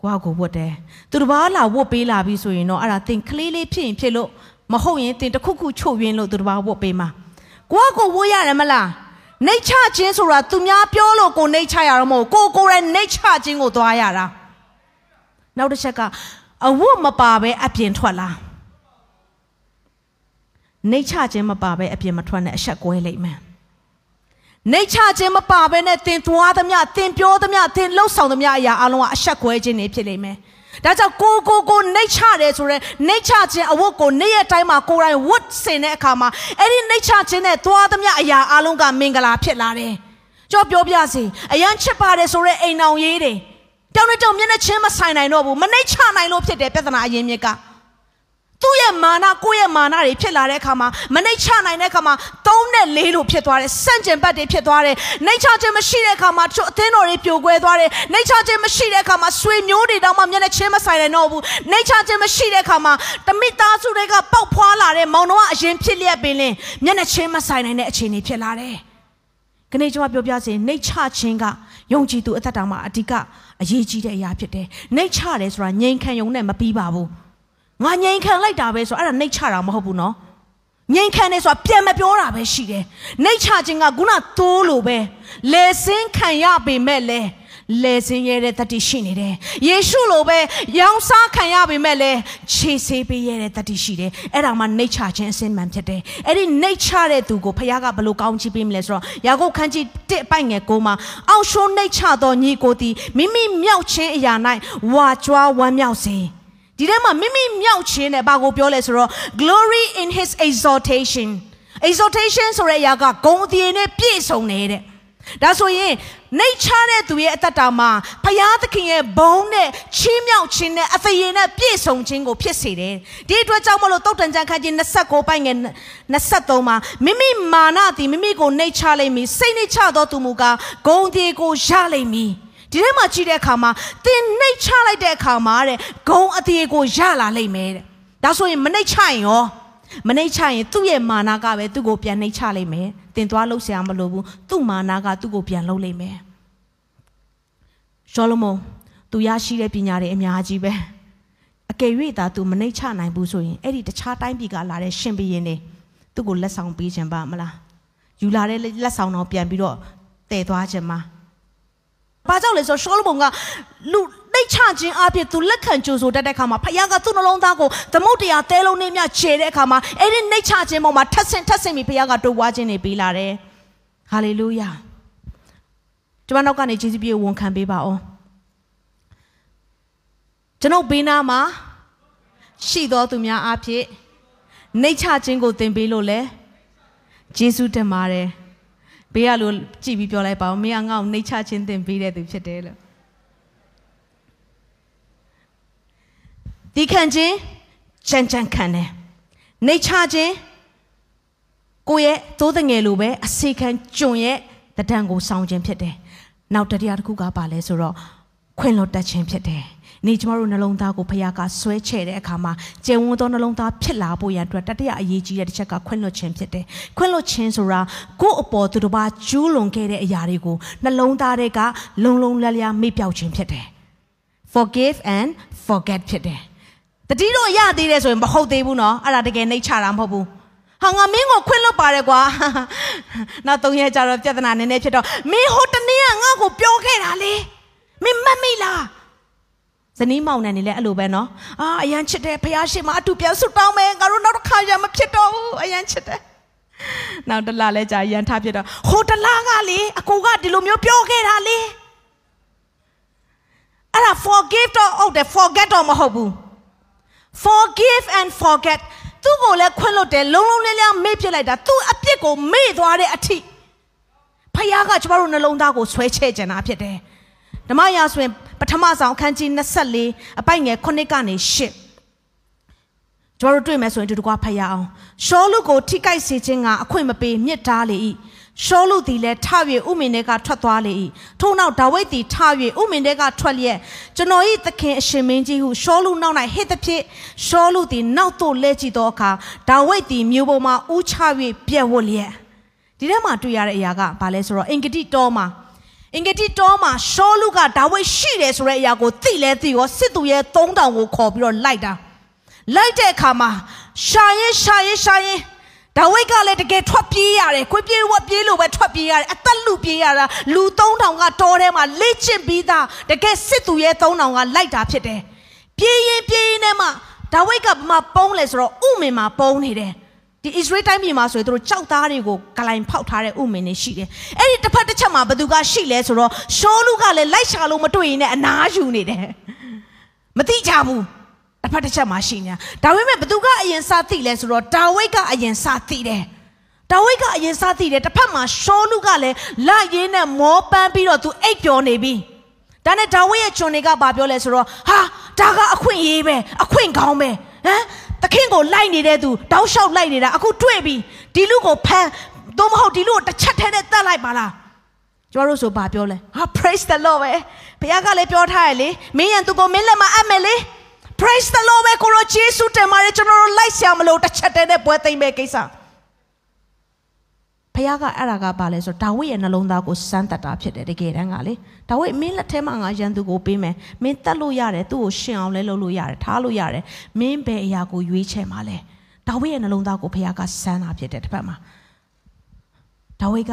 ကိုယ့်ကိုဝတ်တယ်သူတစ်ပါးလာဝတ်ပေးလာပြီဆိုရင်တော့အဲ့ဒါတင်ကလေးလေးဖြစ်ရင်ဖြစ်လို့မဟုတ်ရင်တင်တစ်ခုခုချုပ်ရင်းလို့သူတစ်ပါးဝတ်ပေးမှာကိုယ့်ကိုဝတ်ရတယ်မလားနှိတ်ချခြင်းဆိုတာသူများပြောလို့ကိုနှိတ်ချရတော့မဟုတ်ကိုကိုယ်ရဲ့နှိတ်ချခြင်းကိုသွားရတာနောက်တစ်ချက်က အဝတ်မပါဘဲအပြင်ထွက်လာနှိတ်ချခြင်းမပါဘဲအပြင်မထွက်နဲ့အဆက်ကွဲလိမ့်မယ်နှိတ်ချခြင်းမပါဘဲနဲ့တင်သွားသမျှတင်ပြောသမျှတင်လှုပ်ဆောင်သမျှအရာအလုံးကအဆက်ကွဲခြင်းတွေဖြစ်လိမ့်မယ်ဒါကြောင့်ကိုကိုကိုနှိတ်ချတယ်ဆိုရဲနှိတ်ချခြင်းအဝတ်ကိုနေ့ရက်တိုင်းမှာကိုယ်တိုင်ဝတ်ဆင်တဲ့အခါမှာအဲ့ဒီနှိတ်ချခြင်းနဲ့သွားသမျှအရာအလုံးကမင်္ဂလာဖြစ်လာတယ်။ကြောပြောပြစီအရန်ချစ်ပါတယ်ဆိုရဲအိမ်အောင်ရေးတယ်။ တောင်းနဲ့တောင်းမျက်နှာချင်းမဆိုင်နိုင်တော့ဘူးမနှိတ်ချနိုင်လို့ဖြစ်တယ်ပြဿနာအရင်မြစ်က။သူ့ရဲ့မာနကိုယ့်ရဲ့မာနတွေဖြစ်လာတဲ့အခါမှာမနှိတ်ချနိုင်တဲ့အခါမှာသုံးနဲ့လေးလို့ဖြစ်သွားတယ်စန့်ကျင်ဘက်တွေဖြစ်သွားတယ်နှိတ်ချခြင်းမရှိတဲ့အခါမှာချို့အသင်းတော်တွေပြိုကွဲသွားတယ်နှိတ်ချခြင်းမရှိတဲ့အခါမှာဆွေမျိုးတွေတောင်မှမျက်နှာချင်းမဆိုင်နိုင်တော့ဘူးနှိတ်ချခြင်းမရှိတဲ့အခါမှာတမိသားစုတွေကပေါက်ဖွာလာတဲ့မောင်တော်ကအရင်ဖြစ်လျက်ပင်လင်မျက်နှာချင်းမဆိုင်နိုင်တဲ့အခြေအနေဖြစ်လာတယ်ခဏကျွန်မပြောပြစီနှိတ်ချခြင်းကယုံကြည်သူအသက်တာမှာအဓိက အရေးကြီးတဲ့အရာဖြစ်တယ်နှိတ်ချတယ်ဆိုတာငြိမ်ခံယုံနဲ့မပြီးပါဘူးငါငြိမ်ခံလိုက်တာပဲဆိုအဲ့ဒါနှိတ်ချတာမဟုတ်ဘူးနော်ငြိမ်ခံနေဆိုတာပြန်မပြောတာပဲရှိတယ်နှိတ်ချခြင်းကခုနသိုးလိုပဲလေစင်းခံရပေမဲ့လေ လေစင်းရဲတဲ့တတိရှိနေတယ်ယေရှုလိုပဲရောင်စားခံရပေမဲ့လေခြေဆေးပေးရတဲ့တတိရှိတယ်အဲ့ဒါမှနှိတ်ချခြင်းအစင်မှန်ဖြစ်တယ်အဲ့ဒီနှိတ်ချတဲ့သူကိုဖခင်ကဘလို့ကောင်းချီးပေးမလဲဆိုတော့ယာကုပ်ခန်းကြီးတစ်အပိုက်ငယ်ကိုမှာအောက်ရှုံးနှိတ်ချသောညီကိုသည်မိမိမြောက်ခြင်းအရာ၌ဝါကြွားဝမ်းမြောက်စေဒီထဲမှာမိမိမြောက်ခြင်းနဲ့ဘာကိုပြောလဲဆိုတော့ glory in his exaltation exaltation ဆိုတဲ့အရာကဂုဏ်အသရေနဲ့ပြည့်စုံနေတဲ့ ဒါဆိုရင်နှိတ်ချတဲ့သူရဲ့အသက်တာမှာဖယားသခင်ရဲ့ဘုန်းနဲ့ချီးမြှောက်ခြင်းနဲ့အသရေနဲ့ပြည့်စုံခြင်းကိုဖြစ်စေတယ်ဒီအတွက်ကြောင့်မလို့တုတ်တန်ကြံခန်းကြီး29ပိုင်းငယ်23မှာမိမိမာနသည်မိမိကိုနှိတ်ချလိမ့်မည်စိတ်နှိတ်ချသောသူမူကားဂုဏ်ဒီကိုရလိမ့်မည်ဒီထဲမှာကြည့်တဲ့အခါမှာသင်နှိတ်ချလိုက်တဲ့အခါမှာတဲ့ဂုံအသေးကိုရလာလိမ့်မယ်တဲ့ဒါဆိုရင်မနှိတ်ချရင်ရော မနှိတ်ချရင်သူ့ရဲ့မာနကပဲသူ့ကိုပြန်နှိတ်ချလိုက်မယ်တင်သွားလို့ဆရာမလိုဘူးသူ့မာနကသူ့ကိုပြန်လှုပ်လိုက်မယ်ရှောလမုန်သူရရှိတဲ့ပညာတွေအများကြီးပဲအကယ်၍သာသူမနှိတ်ချနိုင်ဘူးဆိုရင်အဲ့ဒီတခြားတိုင်းပြည်ကလာတဲ့ရှင်ဘီရင်တွေသူ့ကိုလက်ဆောင်ပေးခြင်းပါမလားယူလာတဲ့လက်ဆောင်တော့ပြန်ပြီးတော့တည်သွားခြင်းမှာဘာကြောင့်လဲဆိုတော့ရှောလမုန်ကလူ နှိတ်ချခြင်းအပြင်သူလက်ခံကြိုဆိုတတ်တဲ့အခါမှာဖခင်ကသူ့နှလုံးသားကိုသမုတ်တရားတဲလုံးနဲ့မြခြေတဲ့အခါမှာအဲ့ဒီနှိတ်ချခြင်းပေါ်မှာထပ်ဆင့်ထပ်ဆင့်ပြီးဖခင်ကတိုးပွားခြင်းတွေပေးလာတယ်ဟာလေလုယာကျွန်မနောက်ကနေယေရှုပြေဝန်ခံပေးပါအောင်ကျွန်ုပ်ဘေးနားမှာရှိတော်သူများအဖြစ်နှိတ်ချခြင်းကိုသင်ပေးလို့လဲယေရှုတင်ပါတယ်ဘေးကလို့ကြည်ပြီးပြောလိုက်ပါဦးမင်းကငါ့ကိုနှိတ်ချခြင်းသင်ပေးတဲ့သူဖြစ်တယ်လို့ ဒီခံခြင်းချမ်းချမ်းခံတယ်နှိတ်ချခြင်းကိုယ့်ရဲ့သိုးတငယ်လိုပဲအစေခံကျွန်ရဲ့တဒံကိုစောင်းခြင်းဖြစ်တယ်နောက်တရားတစ်ခုကပါလဲဆိုတော့ခွင့်လွတ်တတ်ခြင်းဖြစ်တယ်နေကျမတို့နှလုံးသားကိုဖခင်ကဆွဲချဲ့တဲ့အခါမှာကျယ်ဝန်းသောနှလုံးသားဖြစ်လာဖို့ရန်အတွက်တတိယအရေးကြီးတဲ့တစ်ချက်ကခွင့်လွတ်ခြင်းဖြစ်တယ်။ခွင့်လွတ်ခြင်းဆိုတာကိုယ့်အပေါ်သူတစ်ပါးကျူးလွန်ခဲ့တဲ့အရာတွေကိုနှလုံးသားတွေကလုံလုံလည်လည်မေ့ပြောက်ခြင်းဖြစ်တယ်။ forgive and forget ဖြစ်တယ်။ တတိတော့ရသေးတယ်ဆိုရင်မဟုတ်သေးဘူးနော်။အဲ့ဒါတကယ်နှိတ်ချတာမဟုတ်ဘူး။ဟာငါမင်းကိုခွင့်လွတ်ပါတယ်ကွာ။နောက်၃ရက်ကြာတော့ပြဿနာနည်းနည်းဖြစ်တော့မင်းဟိုတနေ့ကငါ့ကိုပြောခဲ့တာလေ။မင်းမတ်မိလား။ဇနီးမောင်နှံနေလဲအဲ့လိုပဲနော်အာအရန်ချစ်တယ်ဖះရှိမအတူပြန်ဆွတောင်းမယ်ငါတို့နောက်တစ်ခါရမဖြစ်တော့ဘူးအရန်ချစ်တယ်နောက်တလားလဲကြာရန်ထားဖြစ်တော့ဟိုတလားကလေအကိုကဒီလိုမျိုးပြောခဲ့တာလေအဲ့ဒါ forgive တော့ဟုတ်တယ် forget တော့မဟုတ်ဘူး forgive and forget သူ့ကိုလည်းခွင့်လွတ်တယ်လုံးလုံးလေးလေးမေ့ပြစ်လိုက်တာသူ့အပြစ်ကိုမေ့သွားတဲ့အထိဖះကကျမတို့နှလုံးသားကိုဆွဲချဲ့ကြတာဖြစ်တယ်ဓမ္မရာဆိုရင်ပထမဆောင်အခန်းကြီး24အပိုက်ငယ်9ကနေ10ကျွန်တော်တို့တွေ့မယ်ဆိုရင်ဒီတကွာဖတ်ရအောင်ရှောလုကိုထိကိုက်စေခြင်းကအခွင့်မပေးမြစ်တားလေ၏ ရှောလုသည်လည်းထ၍ဥမင်တွေကထွက်သွားလေ၏ထို့နောက်ဒါဝိဒ်သည်ထ၍ဥမင်တွေကထွက်လျက်ကျွန်တော်၏သခင်အရှင်မင်းကြီးဟုရှောလုနောက်၌ဟစ်သည်ဖြင့်ရှောလုသည်နောက်သို့လဲကြည့်သောအခါဒါဝိဒ်သည်မြို့ပေါ်မှဥချ၍ပြက်ဝတ်လျက်ဒီထဲမှာတွေ့ရတဲ့အရာကဘာလဲဆိုတော့အင်္ဂတိတော်မှာအင်္ဂတိတော်မှာရှောလုကဒါဝိဒ်ရှိတယ်ဆိုတဲ့အရာကိုသိလဲသိရောစစ်သူရဲ့3000ကိုခေါ်ပြီးတော့လိုက်တာလိုက်တဲ့အခါမှာရှာရင်ရှာရင်ရှာရင် ဒါဝိဒ်ကလည်းတကယ်ထွက်ပြေးရတယ်ခွေးပြေးဝက်ပြေးလို့ပဲထွက်ပြေးရတယ်အသက်လူပြေးရတာလူ3000ကတောထဲမှာလေ့ကျင့်ပြီးသားတကယ်စစ်သူရဲ့3000ကလိုက်တာဖြစ်တယ်ပြေးရင်ပြေးရင်နဲ့မှဒါဝိဒ်ကမှပုံးလဲဆိုတော့ဥမင်မှာပုံးနေတယ်ဒီအစ္စရေးတိုင်းပြည်မှာဆိုရင်တို့ကြောက်သားတွေကိုဂလိုင်ဖောက်ထားတဲ့ဥမင်တွေရှိတယ်။အဲ့ဒီတစ်ဖက်တစ်ချက်မှာဘသူကရှိလဲဆိုတော့ရှောလူကလည်းလိုက်ရှာလို့မတွေ့ရင်လည်းအနားယူနေတယ်။မသိကြဘူး။ တစ်ဖက်တစ်ချက်မှာရှိနေတာ။ဒါပေမဲ့ဘသူကအရင်စသိလဲဆိုတော့ဒါဝိဒ်ကအရင်စသိတယ်။ဒါဝိဒ်ကအရင်စသိတယ်တစ်ဖက်မှာရှောလူကလည်းလက်ရင်းနဲ့မောပန်းပြီးတော့သူအိပ်ပျော်နေပြီ။ဒါနဲ့ဒါဝိဒ်ရဲ့ကျွန်တွေကဘာပြောလဲဆိုတော့ဟာဒါကအခွင့်ရေးပဲအခွင့်ကောင်းပဲဟမ်သခင်ကိုလိုက်နေတဲ့သူတောက်လျှောက်လိုက်နေတာအခုတွေ့ပြီဒီလူကိုဖမ်းသို့မဟုတ်ဒီလူကိုတစ်ချက်ထဲနဲ့တတ်လိုက်ပါလားကျွန်တော်တို့ဆိုဘာပြောလဲဟာ praise the lord ပဲဘုရားကလည်းပြောထားရလေမင်းရန်သူကိုမင်းလက်မှာအပ်မယ်လေ praise the lord ပဲကိုရောယေရှုတင်ပါတယ်ကျွန်တော်တို့လိုက်ဆရာမလို့တစ်ချက်တည်းနဲ့ပွဲသိမ့်မဲ့ကိစ္စဖခင်ကအဲ့ဒါကဘာလဲဆိုတော့ဒါဝိဒ်ရဲ့နှလုံးသားကိုစမ်းတတ်တာဖြစ်တယ်တကယ်တမ်းကလေဒါဝိဒ်မင်းလက်ထဲမှာငါရန်သူကိုပေးမယ်မင်းတတ်လို့ရတယ်သူ့ကိုရှင်အောင်လဲလုပ်လို့ရတယ်ထားလို့ရတယ်မင်းဘယ်အရာကိုရွေးချယ်မှာလဲဒါဝိဒ်ရဲ့နှလုံးသားကိုဖခင်ကစမ်းတာဖြစ်တယ်တစ်ဖက်မှာဒါဝိဒ်က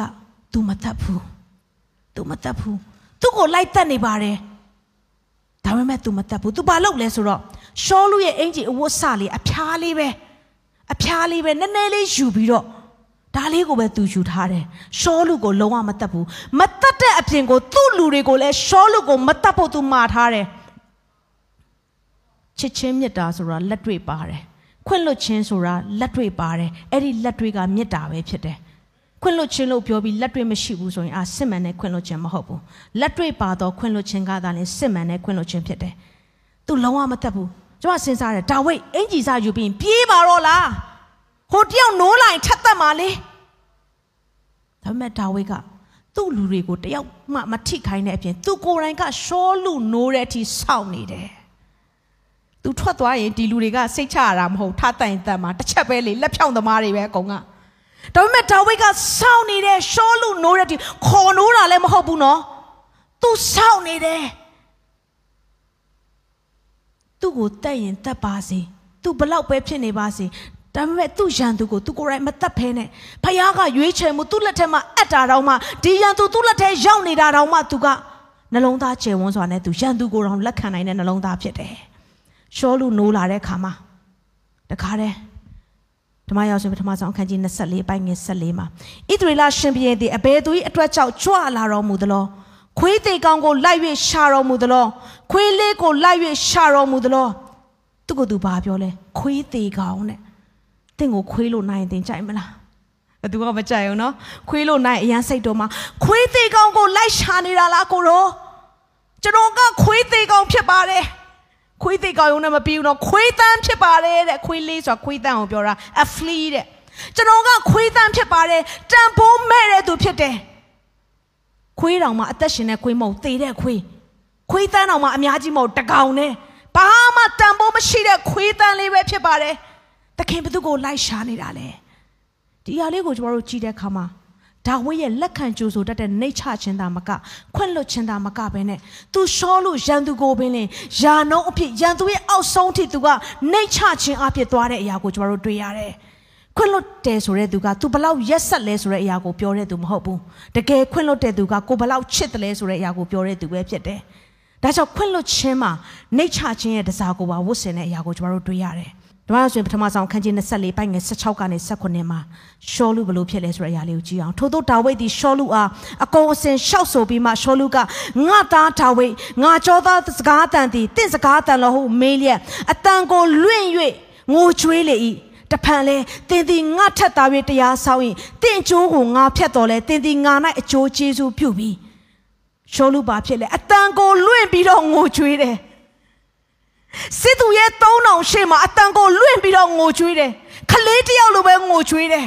तू မတတ်ဘူး तू မတတ်ဘူးသူ့ကိုလိုက်တတ်နေပါတယ် ဒါပေမဲ့ तू မတတ်ဘူး तू ဘာလုပ်လဲဆိုတော့ရှောလူရဲ့အင်ဂျီအဝတ်စလေးအဖျားလေးပဲအဖျားလေးပဲနည်းနည်းလေးယူပြီးတော့ဒါလေးကိုပဲသူယူထားတယ်ရှောလူကိုလုံးဝမတတ်ဘူးမတတ်တဲ့အပြင်ကိုသူ့လူတွေကိုလည်းရှောလူကိုမတတ်ဖို့သူမှားထားတယ်ချစ်ချင်းမေတ္တာဆိုတာလက်တွေ့ပါတယ်ခွင့်လွတ်ခြင်းဆိုတာလက်တွေ့ပါတယ်အဲ့ဒီလက်တွေ့ကမေတ္တာပဲဖြစ်တယ် ခွင့်လွတ်ခြင်းလို့ပြောပြီးလက်တွေ့မရှိဘူးဆိုရင်အာစစ်မှန်တဲ့ခွင့်လွတ်ခြင်းမဟုတ်ဘူးလက်တွေ့ပါတော့ခွင့်လွတ်ခြင်းကသာလျှင်စစ်မှန်တဲ့ခွင့်လွတ်ခြင်းဖြစ်တယ်သူလုံးဝမတတ်ဘူးကျွန်မစဉ်းစားတယ်ဒါဝိဒ်အင်ဂျီစာယူပြီးပြေးပါတော့လားဟိုတယောက်နိုးလိုက်ထက်သက်မှာလေဒါပေမဲ့ဒါဝိဒ်ကသူ့လူတွေကိုတယောက်မှမထိခိုင်းတဲ့အပြင်သူကိုယ်တိုင်ကရှောလူနိုးတဲ့အထိစောင့်နေတယ်။ तू သူထွက်သွားရင်ဒီလူတွေကစိတ်ချရတာမဟုတ်ထားတိုင်တတ်မှာတစ်ချက်ပဲလေလက်ဖြောင်းသမားတွေပဲအကုန်က ဒါပေမဲ့ဒါဝိဒ်ကစောင့်နေတဲ့ရှောလူနိုးတဲ့ဒီခေါ်နိုးတာလည်းမဟုတ်ဘူးနော်သူစောင့်နေတယ်သူ့ကိုတက်ရင်တက်ပါစေသူဘလောက်ပဲဖြစ်နေပါစေဒါပေမဲ့သူ့ရန်သူကိုသူကိုယ်တိုင်မတက်ဖဲနဲ့ဖခင်ကရွေးချယ်မှုသူ့လက်ထက်မှာအပ်တာတော့မှဒီရန်သူသူ့လက်ထဲရောက်နေတာတော့မှသူကနှလုံးသားကျယ်ဝန်းစွာနဲ့သူရန်သူကိုယ်တော်လက်ခံနိုင်တဲ့နှလုံးသားဖြစ်တယ်ရှောလူနိုးလာတဲ့ခါမှာတခါတည်း ဓမ္မရောက်ရှင်ပထမဆုံးအခန်းကြီး24ပိုင်းငယ်14မှာဣသရေလရှင်ဘုရင်သည်အဘယ်သူ၏အတွက်ကြောင့်ကြွလာတော်မူသလောခွေးသေးကောင်ကိုလိုက်၍ရှာတော်မူသလောခွေးလေးကိုလိုက်၍ရှာတော်မူသလောသူကသူဘာပြောလဲခွေးသေးကောင်နဲ့တင့်ကိုခွေးလို့နိုင်ရင်တင်ကြိုက်မလားဘယ်သူကမကြိုက်ဘူးနော်ခွေးလို့နိုင်အရန်စိတ်တော်မှာခွေးသေးကောင်ကိုလိုက်ရှာနေတာလားကိုရောကျွန်တော်ကခွေးသေးကောင်ဖြစ်ပါတယ် ခွေးသေးကောင်ရုံနဲ့မပြီးဘူးနော်ခွေးတန်းဖြစ်ပါတယ်တဲ့ခွေးလေးဆိုတာခွေးတန်းကိုပြောတာ a flea တဲ့ကျွန်တော်ကခွေးတန်းဖြစ်ပါတယ်တန်ဖိုးမဲ့တဲ့သူဖြစ်တယ်ခွေးတောင်မှအသက်ရှင်တဲ့ခွေးမဟုတ်သေတဲ့ခွေးခွေးတန်းတောင်မှအများကြီးမဟုတ်တကောင်နဲ့ဘာမှတန်ဖိုးမရှိတဲ့ခွေးတန်းလေးပဲဖြစ်ပါတယ်သခင်ဘသူကိုလိုက်ရှာနေတာလဲဒီအရာလေးကိုကျွန်တော်တို့ကြည့်တဲ့အခါမှာ ဒါဝိရဲ့လက်ခံကြိုးဆိုတတ်တဲ့နှိတ်ချခြင်းသာမကခွင့်လွတ်ခြင်းသာမကပဲနဲ့သူရှောလို့ရန်သူကိုပင်လင်ယာနှုံးအဖြစ်ရန်သူရဲ့အောက်ဆုံးထိသူကနှိတ်ချခြင်းအဖြစ်သွားတဲ့အရာကိုကျွန်တော်တို့တွေ့ရတယ်ခွင့်လွတ်တယ်ဆိုတဲ့သူက तू ဘလောက်ရက်ဆက်လဲဆိုတဲ့အရာကိုပြောတဲ့သူမဟုတ်ဘူးတကယ်ခွင့်လွတ်တဲ့သူကကိုဘလောက်ချစ်တယ်လဲဆိုတဲ့အရာကိုပြောတဲ့သူပဲဖြစ်တယ်ဒါကြောင့်ခွင့်လွတ်ခြင်းမှာနှိတ်ချခြင်းရဲ့တစားကိုပါဝတ်ဆင်တဲ့အရာကိုကျွန်တော်တို့တွေ့ရတယ် ဓမ္မဆိုရင်ပထမဆုံးခန်းကြီး24ပိုင်းငယ်16ကနေ19မှာရှောလူဘလို့ဖြစ်လဲဆိုတဲ့အရာလေးကိုကြည့်အောင်ထို့သောဒါဝိဒ်သည်ရှောလူအားအကုန်အစင်ရှောက်ဆိုပြီးမှရှောလူကငါသားဒါဝိဒ်ငါကြောသားစကားတန်သည်တင့်စကားတန်လို့ဟုမေးလျက်အတန်ကိုလွင့်၍ငိုကြွေးလေ၏တဖန်လဲတင်းသည်ငါထက်သား၍တရားဆောင်ရင်တင့်ကျိုးကိုငါဖြတ်တော်လဲတင်းသည်ငါ၌အကျိုးကျေးဇူးပြုပြီးရှောလူပါဖြစ်လဲအတန်ကိုလွင့်ပြီးတော့ငိုကြွေးတယ် စစ်သူရဲ့သုံးတောင်ရှေ့မှာအတန်ကိုလွင့်ပြီးတော့ငိုကြွေးတယ်ခလေးတယောက်လိုပဲငိုကြွေးတယ်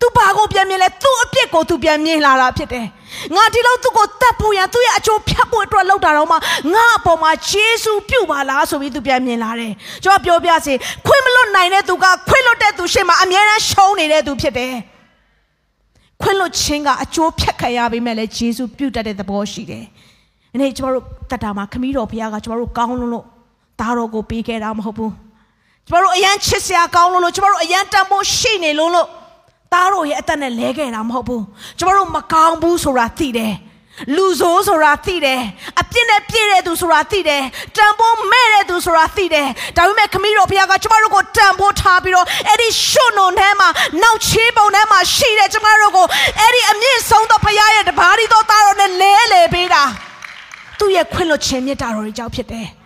သူဘာကိုပြန်မြင်လဲသူ့အပြစ်ကိုသူပြန်မြင်လာတာဖြစ်တယ်ငါဒီလောက်သူ့ကိုတတ်ဖို့ရန်သူ့ရဲ့အကျိုးဖြတ်ဖို့အတွက်လောက်တာတော့မှငါအပေါ်မှာဂျေစုပြုတ်ပါလားဆိုပြီးသူပြန်မြင်လာတယ်ကျွန်တော်ပြောပြစီခွင့်မလွတ်နိုင်တဲ့သူကခွင့်လွတ်တဲ့သူရှေ့မှာအမြဲတမ်းရှုံးနေတဲ့သူဖြစ်တယ်ခွင့်လွတ်ခြင်းကအကျိုးဖြတ်ခံရပေမဲ့လည်းဂျေစုပြုတ်တတ်တဲ့သဘောရှိတယ်။ဒီနေ့ကျွန်တော်တို့တတ်တာမှာခမည်းတော်ဘုရားကကျွန်တော်တို့ကောင်းလုံးလို့ သားတော်ကိုပေးခဲ့တာမဟုတ်ဘူးကျမတို့အရန်ချစ်စရာကောင်းလို့လို့ကျမတို့အရန်တန်ဖိုးရှိနေလို့လို့သားတော်ရဲ့အသက်နဲ့လဲခဲ့တာမဟုတ်ဘူးကျမတို့မကောင်းဘူးဆိုတာသိတယ်လူဆိုးဆိုတာသိတယ်အပြစ်နဲ့ပြည့်တဲ့သူဆိုတာသိတယ်တန်ဖိုးမဲ့တဲ့သူဆိုတာသိတယ်ဒါပေမဲ့ခမည်းတော်ဘုရားကကျမတို့ကိုတန်ဖိုးထားပြီးတော့အဲ့ဒီရှုံနုံထဲမှာနောက်ချေးပုံထဲမှာရှိတဲ့ကျမတို့ကိုအဲ့ဒီအမြင့်ဆုံးသောဘုရားရဲ့တပါးရီသောသားတော်နဲ့လဲလေပေးတာသူ့ရဲ့ခွင့်လွှတ်ခြင်းမြတ်တာတော်ကြီးကြောင့်ဖြစ်တယ်။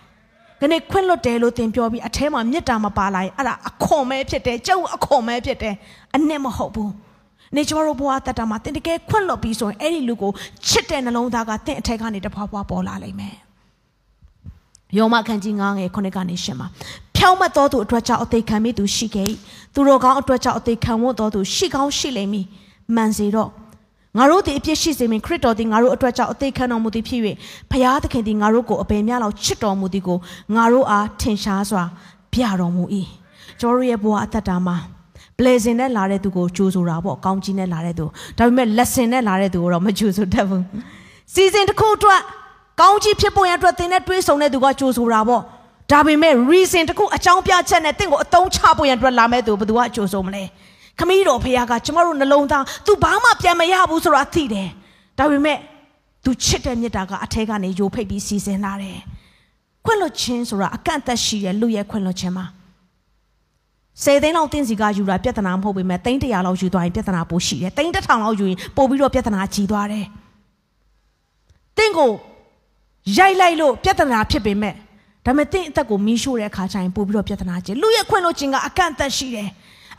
ဒီနေ့ခွင့်လွတ်တယ်လို့သင်ပြောပြီးအထဲမှာမေတ္တာမပါလာရင်အဲ့ဒါအခွန်ပဲဖြစ်တယ်ကျုပ်အခွန်ပဲဖြစ်တယ်အနစ်မဟုတ်ဘူး။နေကျွန်တော်တို့ဘဝတတ်တာမှာသင်တကယ်ခွင့်လွတ်ပြီးဆိုရင်အဲ့ဒီလူကိုချစ်တဲ့နှလုံးသားကသင်အထက်ကနေတဖွာဖွာပေါ်လာလိမ့်မယ်။ယောမခန်းကြီး9ငယ်9ကနေ10မှာဖြောင်းမတ်တော်သူအတွက်ကြောင့်အသေးခံမိသူရှိခဲ့၏သူတို့ကောင်းအတွက်ကြောင့်အသေးခံဝတ်တော်သူရှိကောင်းရှိလိမ့်မည်မှန်စေတော့ ငါတို့သည်အပြစ်ရှိစေမင်းခရစ်တော်သည်ငါတို့အတွက်ကြောင့်အသေးခံတော်မူသည်ဖြစ်၍ဖျားသခင်သည်ငါတို့ကိုအပင်များလောက်ချစ်တော်မူသည်ကိုငါတို့အားထင်ရှားစွာပြတော်မူ၏ကျွန်တော်ရဲ့ဘဝအသက်တာမှာ blessing နဲ့လာတဲ့သူကိုကြိုးဆိုတာပေါ့ကောင်းကြီးနဲ့လာတဲ့သူဒါပေမဲ့ lesson နဲ့လာတဲ့သူကိုတော့မကြိုးဆိုတတ်ဘူး season တစ်ခုအတွက်ကောင်းကြီးဖြစ်ပေါ်ရန်အတွက်သင်နဲ့တွေးဆုံတဲ့သူကကြိုးဆိုတာပေါ့ဒါပေမဲ့ reason တစ်ခုအကြောင်းပြချက်နဲ့တင့်ကိုအတုံးချပေါ်ရန်အတွက်လာမဲ့သူဘယ်သူကကြိုးဆိုမလဲ ခမည်းတော်ဖခင်ကကျမတို့နှလုံးသား तू ဘာမှပြန်မရဘူးဆိုတာသိတယ်ဒါပေမဲ့ तू ချစ်တဲ့မြတ်တာကအထဲကနေယိုဖိတ်ပြီးစီစဉ်လာတယ်ခွင့်လွှတ်ခြင်းဆိုတာအကန့်အသတ်ရှိတဲ့လူရဲ့ခွင့်လွှတ်ခြင်းမှာဆယ်သိန်းလောက်တင်းစီကယူတာပြဿနာမဟုတ်ပေမဲ့သိန်းတရာလောက်ယူသွားရင်ပြဿနာပိုရှိတယ်သိန်းတစ်ထောင်လောက်ယူရင်ပို့ပြီးတော့ပြဿနာကြီးသွားတယ်တင်းကိုရိုက်လိုက်လို့ပြဿနာဖြစ်ပေမဲ့ဒါပေမဲ့တင်းအသက်ကိုမီးရှို့တဲ့အခါကျရင်ပို့ပြီးတော့ပြဿနာကြီးလူရဲ့ခွင့်လွှတ်ခြင်းကအကန့်အသတ်ရှိတယ်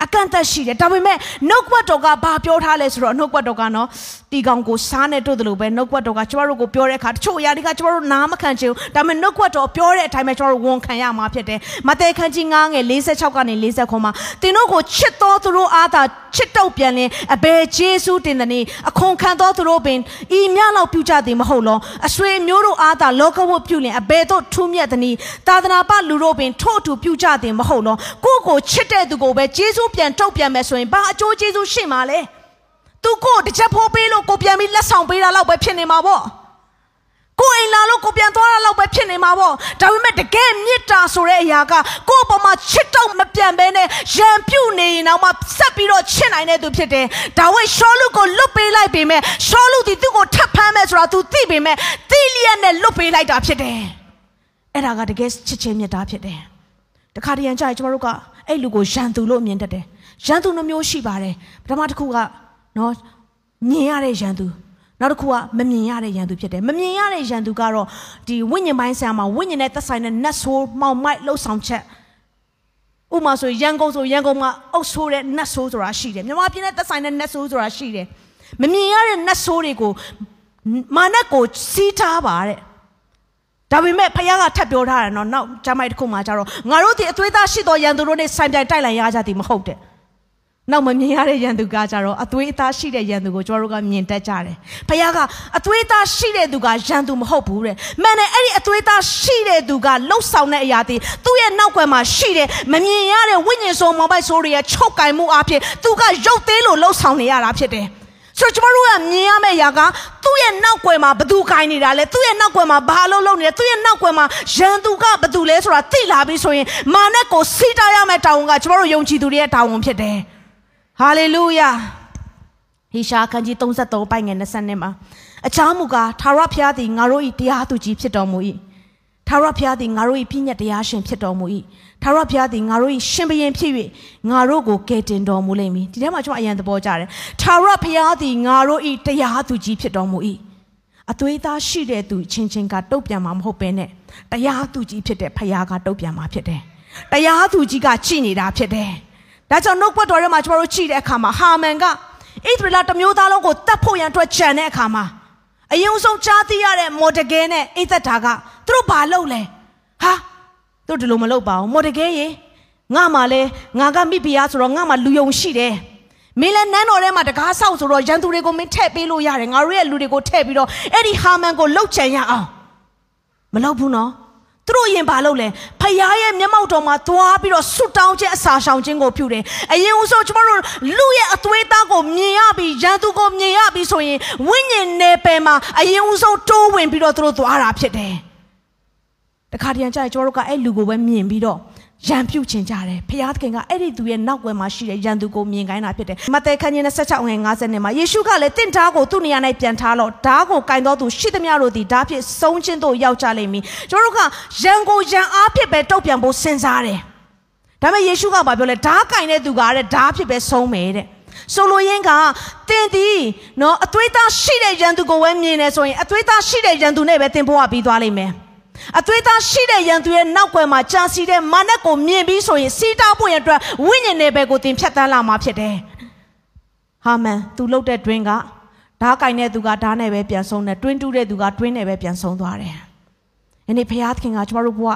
အကန့်အသတ်ရှိတယ်ဒါပေမဲ့နှုတ်ကပတ်တော်ကဘာပြောထားလဲဆိုတော့နှုတ်ကပတ်တော်ကနော် တီကောင်ကိုစားနဲ့တို့တယ်လို့ပဲနှုတ်ကပတ်တော်ကကျမတို့ကိုပြောတဲ့အခါတချို့အရာတွေကကျမတို့နားမခံချင်ဘူးဒါပေမဲ့နှုတ်ကပတ်တော်ပြောတဲ့အတိုင်းပဲကျမတို့ဝန်ခံရမှာဖြစ်တယ်မဿဲခန်းကြီး9ငယ်46ကနေ40ခွန်မှာတင်တို့ကိုချစ်တော်သူတို့အားသာချစ်တော့ပြန်လင်အဘယ်ဂျေစုတင်တဲ့နေအခွန်ခံတော်သူတို့ပင်ဤမြလောက်ပြုကြသည်မဟုတ်လောအဆွေမျိုးတို့အားသာလောကဝတ်ပြုလင်အဘယ်သို့ထူးမြတ်သည်သာသနာပလူတို့ပင်ထို့အတူပြုကြသည်မဟုတ်လောကိုကိုချစ်တဲ့သူကိုပဲဂျေစုပြန်တုတ်ပြန်မယ်ဆိုရင်ဘာအကျိုးကျေးဇူးရှိမှာလဲ သူကိုတစ်ချက်ဖိုးပေးလို့ကိုပြန်ပြီးလက်ဆောင်ပေးတာလောက်ပဲဖြစ်နေမှာပေါ့ကိုအိမ်လာလို့ကိုပြန်သွားတာလောက်ပဲဖြစ်နေမှာပေါ့ဒါပေမဲ့တကယ်မေတ္တာဆိုတဲ့အရာကကိုယ့်အပေါ်မှာချစ်တော့မပြန်ဘဲနဲ့ရံပြုတ်နေရင်တော့မှဆက်ပြီးတော့ချစ်နိုင်တဲ့သူဖြစ်တယ်ဒါဝိရှောလူကိုလွတ်ပေးလိုက်ပေမဲ့ရှောလူဒီသူ့ကိုထပ်ဖမ်းမဲ့ဆိုတာ तू သိပေမဲ့တိလျက်နဲ့လွတ်ပေးလိုက်တာဖြစ်တယ်အဲ့ဒါကတကယ်ချစ်ချင်းမေတ္တာဖြစ်တယ်တခါတရံကြာကျမတို့ကအဲ့လူကိုရန်သူလို့မြင်တတ်တယ်ရန်သူနှမျိုးရှိပါတယ်ပထမတစ်ခုက နော်မြင်ရတဲ့ရန်သူနောက်တစ်ခုကမမြင်ရတဲ့ရန်သူဖြစ်တယ်မမြင်ရတဲ့ရန်သူကတော့ဒီဝိညာဉ်ပိုင်းဆံမှာဝိညာဉ်နဲ့သက်ဆိုင်တဲ့နတ်ဆိုးမှောင်မိုက်လှုပ်ဆောင်ချက်ဥမာဆိုရန်ကုန်ဆိုရန်ကုန်မှာအုပ်ဆိုးတဲ့နတ်ဆိုးဆိုတာရှိတယ်မြန်မာပြည်နဲ့သက်ဆိုင်တဲ့နတ်ဆိုးဆိုတာရှိတယ်မမြင်ရတဲ့နတ်ဆိုးတွေကိုမာနက်ကိုစီးထားပါတဲ့ဒါပေမဲ့ဖခင်ကထပ်ပြောထားတယ်နော်နောက်ဂျမိုက်တစ်ခုမှကျတော့ငါတို့ဒီအသွေးသားရှိသောရန်သူတို့နဲ့ဆိုင်ပြိုင်တိုက်လိုက်ရကြသည်မဟုတ်တဲ့ နောက်မမြင်ရတဲ့ရန်သူကကြတော့အသွေးသားရှိတဲ့ရန်သူကိုကျွန်တော်တို့ကမြင်တတ်ကြတယ်ဖခင်ကအသွေးသားရှိတဲ့သူကရန်သူမဟုတ်ဘူးတဲ့မှန်တယ်အဲ့ဒီအသွေးသားရှိတဲ့သူကလှုပ်ဆောင်တဲ့အရာတွေသူ့ရဲ့နောက်ွယ်မှာရှိတဲ့မမြင်ရတဲ့ဝိညာဉ်စုံမောင်ပိုက်ဆိုးတွေရဲ့ချုပ်ကင်မှုအဖြစ်သူကရုပ်သေးလို့လှုပ်ဆောင်နေရတာဖြစ်တယ်ဆိုတော့ကျမတို့ကမြင်ရမယ့်အရာကသူ့ရဲ့နောက်ွယ်မှာဘသူခိုင်းနေတာလဲသူ့ရဲ့နောက်ွယ်မှာဘာလို့လုပ်နေလဲသူ့ရဲ့နောက်ွယ်မှာရန်သူကဘသူလဲဆိုတာသိလာပြီဆိုရင်မာနက်ကိုစီးတားရမယ့်တာဝန်ကကျမတို့ယုံကြည်သူတွေရဲ့တာဝန်ဖြစ်တယ် ဟာလေလုယာဟေရှာခန်းကြီး33ပိုင်ငယ်20နှစ်မှာအချောင်းမူကားသာရဖျားသည်ငါတို့၏တရားသူကြီးဖြစ်တော်မူ၏သာရဖျားသည်ငါတို့၏ပြည့်ညတ်တရားရှင်ဖြစ်တော်မူ၏ထာဝရဘုရားသည်ငါတို့၏ရှင်ဘရင်ဖြစ်၍ငါတို့ကိုကယ်တင်တော်မူလိမ့်မည်ဒီထဲမှာကျွန်မအရင်သဘောကျတယ်ထာဝရဘုရားသည်ငါတို့၏တရားသူကြီးဖြစ်တော်မူ၏အသွေးသားရှိတဲ့သူချင်းချင်းကတုတ်ပြန်မှာမဟုတ်ဘဲနဲ့တရားသူကြီးဖြစ်တဲ့ဘုရားကတုတ်ပြန်မှာဖြစ်တယ်တရားသူကြီးကကြည်နေတာဖြစ်တယ် ဒါကြောင့်နှုတ်ပတ်တော်ထဲမှာကျွန်တော်တို့ကြည်တဲ့အခါမှာဟာမန်ကဣသရေလတမျိုးသားလုံးကိုတတ်ဖို့ရန်အတွက်ကြံတဲ့အခါမှာအယုံဆုံးကြားသိရတဲ့မော်ဒကဲနဲ့အိသက်တာကသူတို့ဘာလုပ်လဲဟာတို့ဒီလိုမလုပ်ပါဘူးမော်တကယ်ရေငါမှလဲငါကမိဖုရားဆိုတော့ငါမှလူယုံရှိတယ်မင်းလည်းနန်းတော်ထဲမှာတကားဆောက်ဆိုတော့ရန်သူတွေကိုမင်းထည့်ပေးလို့ရတယ်ငါတို့ရဲ့လူတွေကိုထည့်ပြီးတော့အဲ့ဒီဟာမန်ကိုလှုပ်ချန်ရအောင်မလုပ်ဘူးနော် သူတို့ရင်ဘာလုပ်လဲဖယားရဲ့မျက်မှောက်တော်မှာသွားပြီးတော့ဆွတ်တောင်းခြင်းအစာရှောင်ခြင်းကိုပြုတယ်အရင်ဦးဆုံးကျမတို့လူရဲ့အသွေးသားကိုမြင်ရပြီးရန်သူကိုမြင်ရပြီးဆိုရင်ဝိညာဉ်နယ်ပယ်မှာအရင်ဦးဆုံးတိုးဝင်ပြီးတော့သူတို့သွားတာဖြစ်တယ်တခါတည်းကျရင်ကျွန်တော်တို့ကအဲ့လူကိုပဲမြင်ပြီးတော့ ရန်ပြုတ်ချင်ကြတယ်ဖခင်သခင်ကအဲ့ဒီသူရဲ့နောက်ွယ်မှာရှိတဲ့ရန်သူကိုမြင်ခိုင်းတာဖြစ်တယ်မဿဲခန်းကြီး26ငယ်50နဲ့မှာယေရှုကလည်းတင့်ဓားကိုသူ့နေရာ၌ပြန်ထားလို့ဓားကိုကင်တော်သူရှိသမျှတို့သည်ဓားဖြစ်ဆုံးခြင်းတို့ရောက်ကြလိမ့်မည်ကျွန်တော်တို့ကရန်ကိုရန်အားဖြစ်ပဲတုတ်ပြန်ဖို့စဉ်းစားတယ်ဒါပေမဲ့ယေရှုကဘာပြောလဲဓားကင်တဲ့သူကတဲ့ဓားဖြစ်ပဲဆုံးမယ်တဲ့ဆိုလိုရင်းကတင်ဒီနော်အသွေးသားရှိတဲ့ရန်သူကိုပဲမြင်နေဆိုရင်အသွေးသားရှိတဲ့ရန်သူနဲ့ပဲတင်ဖို့ကပြီးသွားလိမ့်မယ် အသွေးသားရှိတဲ့ရန်သူရဲ့နောက်ွယ်မှာကြာစီတဲ့မာနက်ကိုမြင်ပြီးဆိုရင်စီးတားဖို့ရအတွက်ဝိညာဉ်နယ်ဘက်ကိုတင်ဖြတ်တန်းလာမှာဖြစ်တယ်။ဟာမန်သူလှုပ်တဲ့တွင်းကဓားကင်တဲ့သူကဓားနဲ့ပဲပြန်ဆုံးတယ်တွင်းတူးတဲ့သူကတွင်းနဲ့ပဲပြန်ဆုံးသွားတယ်။ယနေ့ဖခင်သခင်ကကျမတို့ဘဝ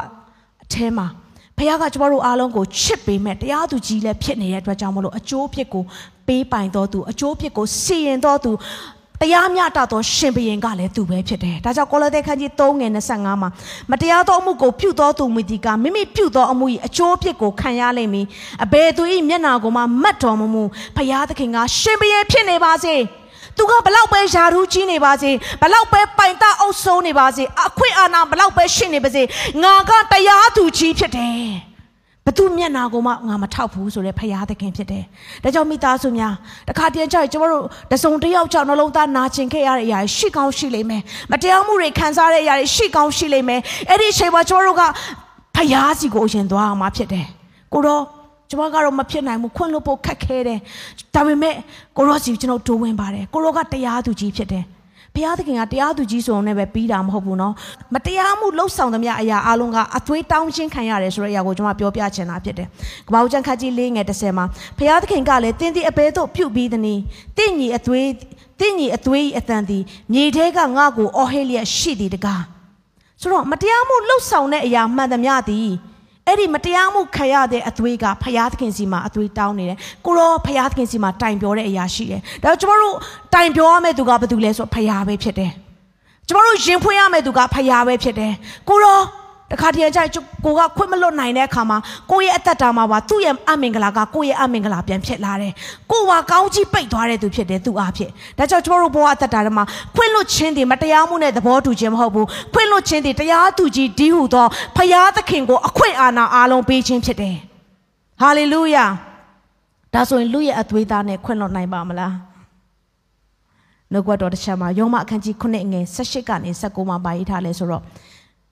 အแทမှာဖခင်ကကျမတို့အားလုံးကိုချစ်ပေးမဲ့တရားသူကြီးလည်းဖြစ်နေတဲ့အတွက်ကြောင့်မလို့အကျိုးဖြစ်ကိုပေးပိုင်တော်သူအကျိုးဖြစ်ကိုစီရင်တော်သူ တရားမျှတသောရှင်ဘုရင်ကလည်းသူပဲဖြစ်တယ်။ဒါကြောင့်ကောလောသဲခန်းကြီး3ငယ်25မှာမတရားသောအမှုကိုပြုသောသူမူဒီကမိမိပြုသောအမှု၏အကျိုးအဖြစ်ကိုခံရလိမ့်မည်။အဘယ်သူ၏မျက်နာကိုမှမတ်တော်မမူဖရာသခင်ကရှင်ဘုရင်ဖြစ်နေပါစေ။သူကဘလောက်ပဲယာရုကြီးနေပါစေဘလောက်ပဲပိုင်တအုပ်စိုးနေပါစေအခွင့်အာဏာဘလောက်ပဲရှိနေပါစေငါကတရားသူကြီးဖြစ်တယ်။ဘ သူမျက်နာကိုမှငါမထောက်ဘူးဆိုတဲ့ဖရာသခင်ဖြစ်တယ်။ဒါကြောင့်မိသားစုများတခါတည်းကျရင်ကျွန်တော်တို့တစုံတစ်ယောက်ကြောင့်နှလုံးသားနာကျင်ခဲ့ရတဲ့အရာရှိကောင်းရှိလိမ့်မယ်။မတရားမှုတွေခံစားတဲ့အရာတွေရှိကောင်းရှိလိမ့်မယ်။အဲ့ဒီအချိန်မှာကျွန်တော်တို့ကဖရာစီကိုအရင်သွားအောင်မဖြစ်တယ်။ကိုတော့ကျွန်မကတော့မဖြစ်နိုင်ဘူးခွင့်လို့ပို့ခက်ခဲတယ်။ဒါပေမဲ့ကိုရောစီကျွန်တော်ဒိုးဝင်ပါတယ်။ကိုရောကတရားသူကြီးဖြစ်တယ်။ ဘုရားသခင်ကတရားသူကြီးဆိုုံနဲ့ပဲပြီးတာမဟုတ်ဘူးเนาะမတရားမှုလှုပ်ဆောင်သမျှအရာအလုံးကအသွေးတောင်းခြင်းခံရတယ်ဆိုတဲ့အရာကိုကျွန်မပြောပြချင်တာဖြစ်တယ်။ကမ္ဘာ့ကျန်ခါကြီး၄ငယ်30မှာဘုရားသခင်ကလည်းတင်းတိအဘဲတို့ပြုတ်ပြီးသည်နီတင့်ညီအသွေးတင့်ညီအသွေးအတန်သည်မြေထဲကငါ့ကိုအော်ဟေလျက်ရှိသည်တကားဆိုတော့မတရားမှုလှုပ်ဆောင်တဲ့အရာမှန်သမျှသည် အဲ့ဒီမတရားမှုခံရတဲ့အသွေးကဖယားသခင်စီမှာအသွေးတောင်းနေတယ်ကိုရောဖယားသခင်စီမှာတိုင်ပြောတဲ့အရာရှိတယ်ဒါကျွန်တော်တို့တိုင်ပြောရမယ့်သူကဘာတူလဲဆိုဖယားပဲဖြစ်တယ်ကျွန်တော်တို့ရင်ဖွင့်ရမယ့်သူကဖယားပဲဖြစ်တယ်ကိုရော တခါတည်းကျကိုကခွင့်မလွတ်နိုင်တဲ့အခါမှာကိုရဲ့အသက်တာမှာပါသူ့ရဲ့အမင်္ဂလာကကိုရဲ့အမင်္ဂလာပြန်ဖြစ်လာတယ်။ကိုကကောင်းကြီးပိတ်သွားတဲ့သူဖြစ်တယ်သူအားဖြင့်။ဒါကြောင့်ကျွန်တော်တို့ဘဝအသက်တာထဲမှာခွင့်လွတ်ခြင်းတွေမတရားမှုနဲ့သဘောတူခြင်းမဟုတ်ဘူး။ခွင့်လွတ်ခြင်းတွေတရားသူကြီးဒီဟုသောဖယားသခင်ကိုအခွင့်အာဏာအားလုံးပေးခြင်းဖြစ်တယ်။ဟာလေလုယာ။ဒါဆိုရင်လူရဲ့အသွေးသားနဲ့ခွင့်လွတ်နိုင်ပါမလား။နှုတ်ကပတ်တော်တစ်ချက်မှာယောမအခန်းကြီး9ငယ်18ကနေ19မှာပါရေးထားလဲဆိုတော့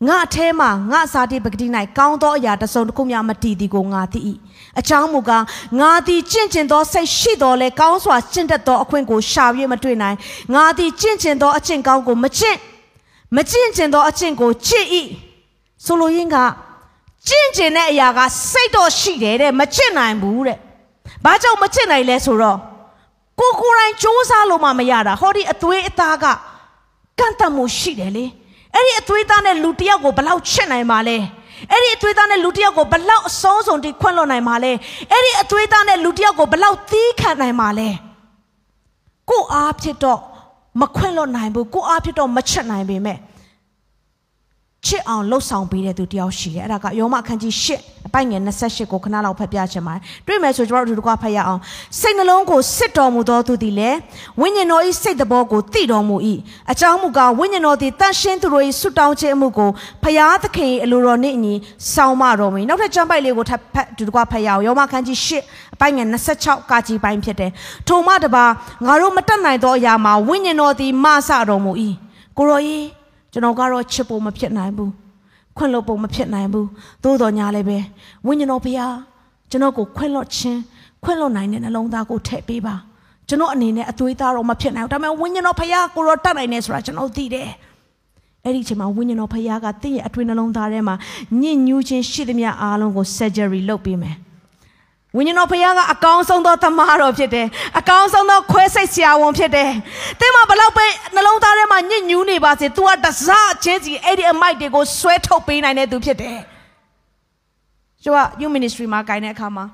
ငါအထဲမှာငါစာတိပဂတိ၌ကောင်းသောအရာတစုံတစ်ခုမျှမတည်သည်ကိုငါသိ၏အချောင်းမူကားငါသည်ကြင့်ကျင်သောစိတ်ရှိတော်လဲကောင်းစွာကျင့်တတ်သောအခွင့်ကိုရှာ၍မတွေ့နိုင်ငါသည်ကြင့်ကျင်သောအကျင့်ကောင်းကိုမကျင့်မကျင့်ကျင်သောအကျင့်ကိုကျင့်၏ဆိုလိုရင်းကကျင့်ကျင်တဲ့အရာကစိတ်တော်ရှိတယ်တဲ့မကျင့်နိုင်ဘူးတဲ့ဘာကြောင့်မကျင့်နိုင်လဲဆိုတော့ကိုကိုယ်တိုင်စူးစမ်းလို့မှမရတာဟောဒီအသွေးအသားကကန့်တတ်မှုရှိတယ်လေ အဲ့ဒီအသွေးသားနဲ့လူတယောက်ကိုဘလောက်ချစ်နိုင်မှာလဲအဲ့ဒီအသွေးသားနဲ့လူတယောက်ကိုဘလောက်အဆုံးစုံတိခွင့်လွှတ်နိုင်မှာလဲအဲ့ဒီအသွေးသားနဲ့လူတယောက်ကိုဘလောက်သီးခံနိုင်မှာလဲကိုအားဖြစ်တော့မခွင့်လွှတ်နိုင်ဘူးကိုအားဖြစ်တော့မချစ်နိုင်ပေမဲ့ ချစ်အောင်လှုပ်ဆောင်ပေးတဲ့သူတယောက်ရှိတယ်အဲ့ဒါကယောမအခန်းကြီး၈အပိုင်ငယ်28ကိုခဏလောက်ဖတ်ပြချင်ပါတယ်တွေ့မယ်ဆိုကျွန်တော်တို့ဒီကွာဖတ်ရအောင်စိတ်နှလုံးကိုစစ်တော်မူသောသူသည်လည်းဝိညာဉ်တော်၏စိတ်တဘောကိုသိတော်မူ၏အကြောင်းမူကားဝိညာဉ်တော်သည်တန်ရှင်းသူတို့၏ဆုတောင်းခြင်းအမှုကိုဖျားသခင်၏အလိုတော်နှင့်အညီဆောင်မတော်မူနောက်ထပ်ကျမ်းပိုက်လေးကိုထပ်ဖတ်ဒီကွာဖတ်ရအောင်ယောမအခန်းကြီး၈အပိုင်ငယ်26ကာကြီးပိုင်းဖြစ်တယ်ထိုမှတပါငါတို့မတက်နိုင်သောအရာမှာဝိညာဉ်တော်သည်မဆတော်မူ၏ကိုရော ကြီးကျွန်တော်ကတော့ချစ်ဖို့မဖြစ်နိုင်ဘူးခွင့်လွှတ်ဖို့မဖြစ်နိုင်ဘူးသို့တော်ညာလည်းပဲဝိညာဉ်တော်ဘုရားကျွန်တော်ကိုခွင့်လွှတ်ခြင်းခွင့်လွှတ်နိုင်တဲ့နှလုံးသားကိုထည့်ပေးပါကျွန်တော်အနေနဲ့အသွေးသားတော့မဖြစ်နိုင်ဘူးဒါပေမဲ့ဝိညာဉ်တော်ဘုရားကိုတော့တတ်နိုင်နေဆိုတာကျွန်တော်သိတယ်အဲ့ဒီချိန်မှာဝိညာဉ်တော်ဘုရားကတင့်ရဲ့အတွင်းနှလုံးသားထဲမှာညစ်ညူးခြင်းရှိသမျှအားလုံးကို surgery လုပ်ပေးမယ် ဝိညာဉ်တော်ဖခင်ကအကောင်းဆုံးသောသမားတော်ဖြစ်တယ်အကောင်းဆုံးသောခွဲစိတ်ဆရာဝန်ဖြစ်တယ်သင်မဘလောက်ပဲနှလုံးသားထဲမှာညစ်ညူးနေပါစေ तू ကတစားချင်းစီအဲ့ဒီအမိုက်တွေကိုဆွဲထုတ်ပေးနိုင်တဲ့သူဖြစ်တယ်ကျွန်တော် you ministry မှာဂိုင်းတဲ့အခါမှာ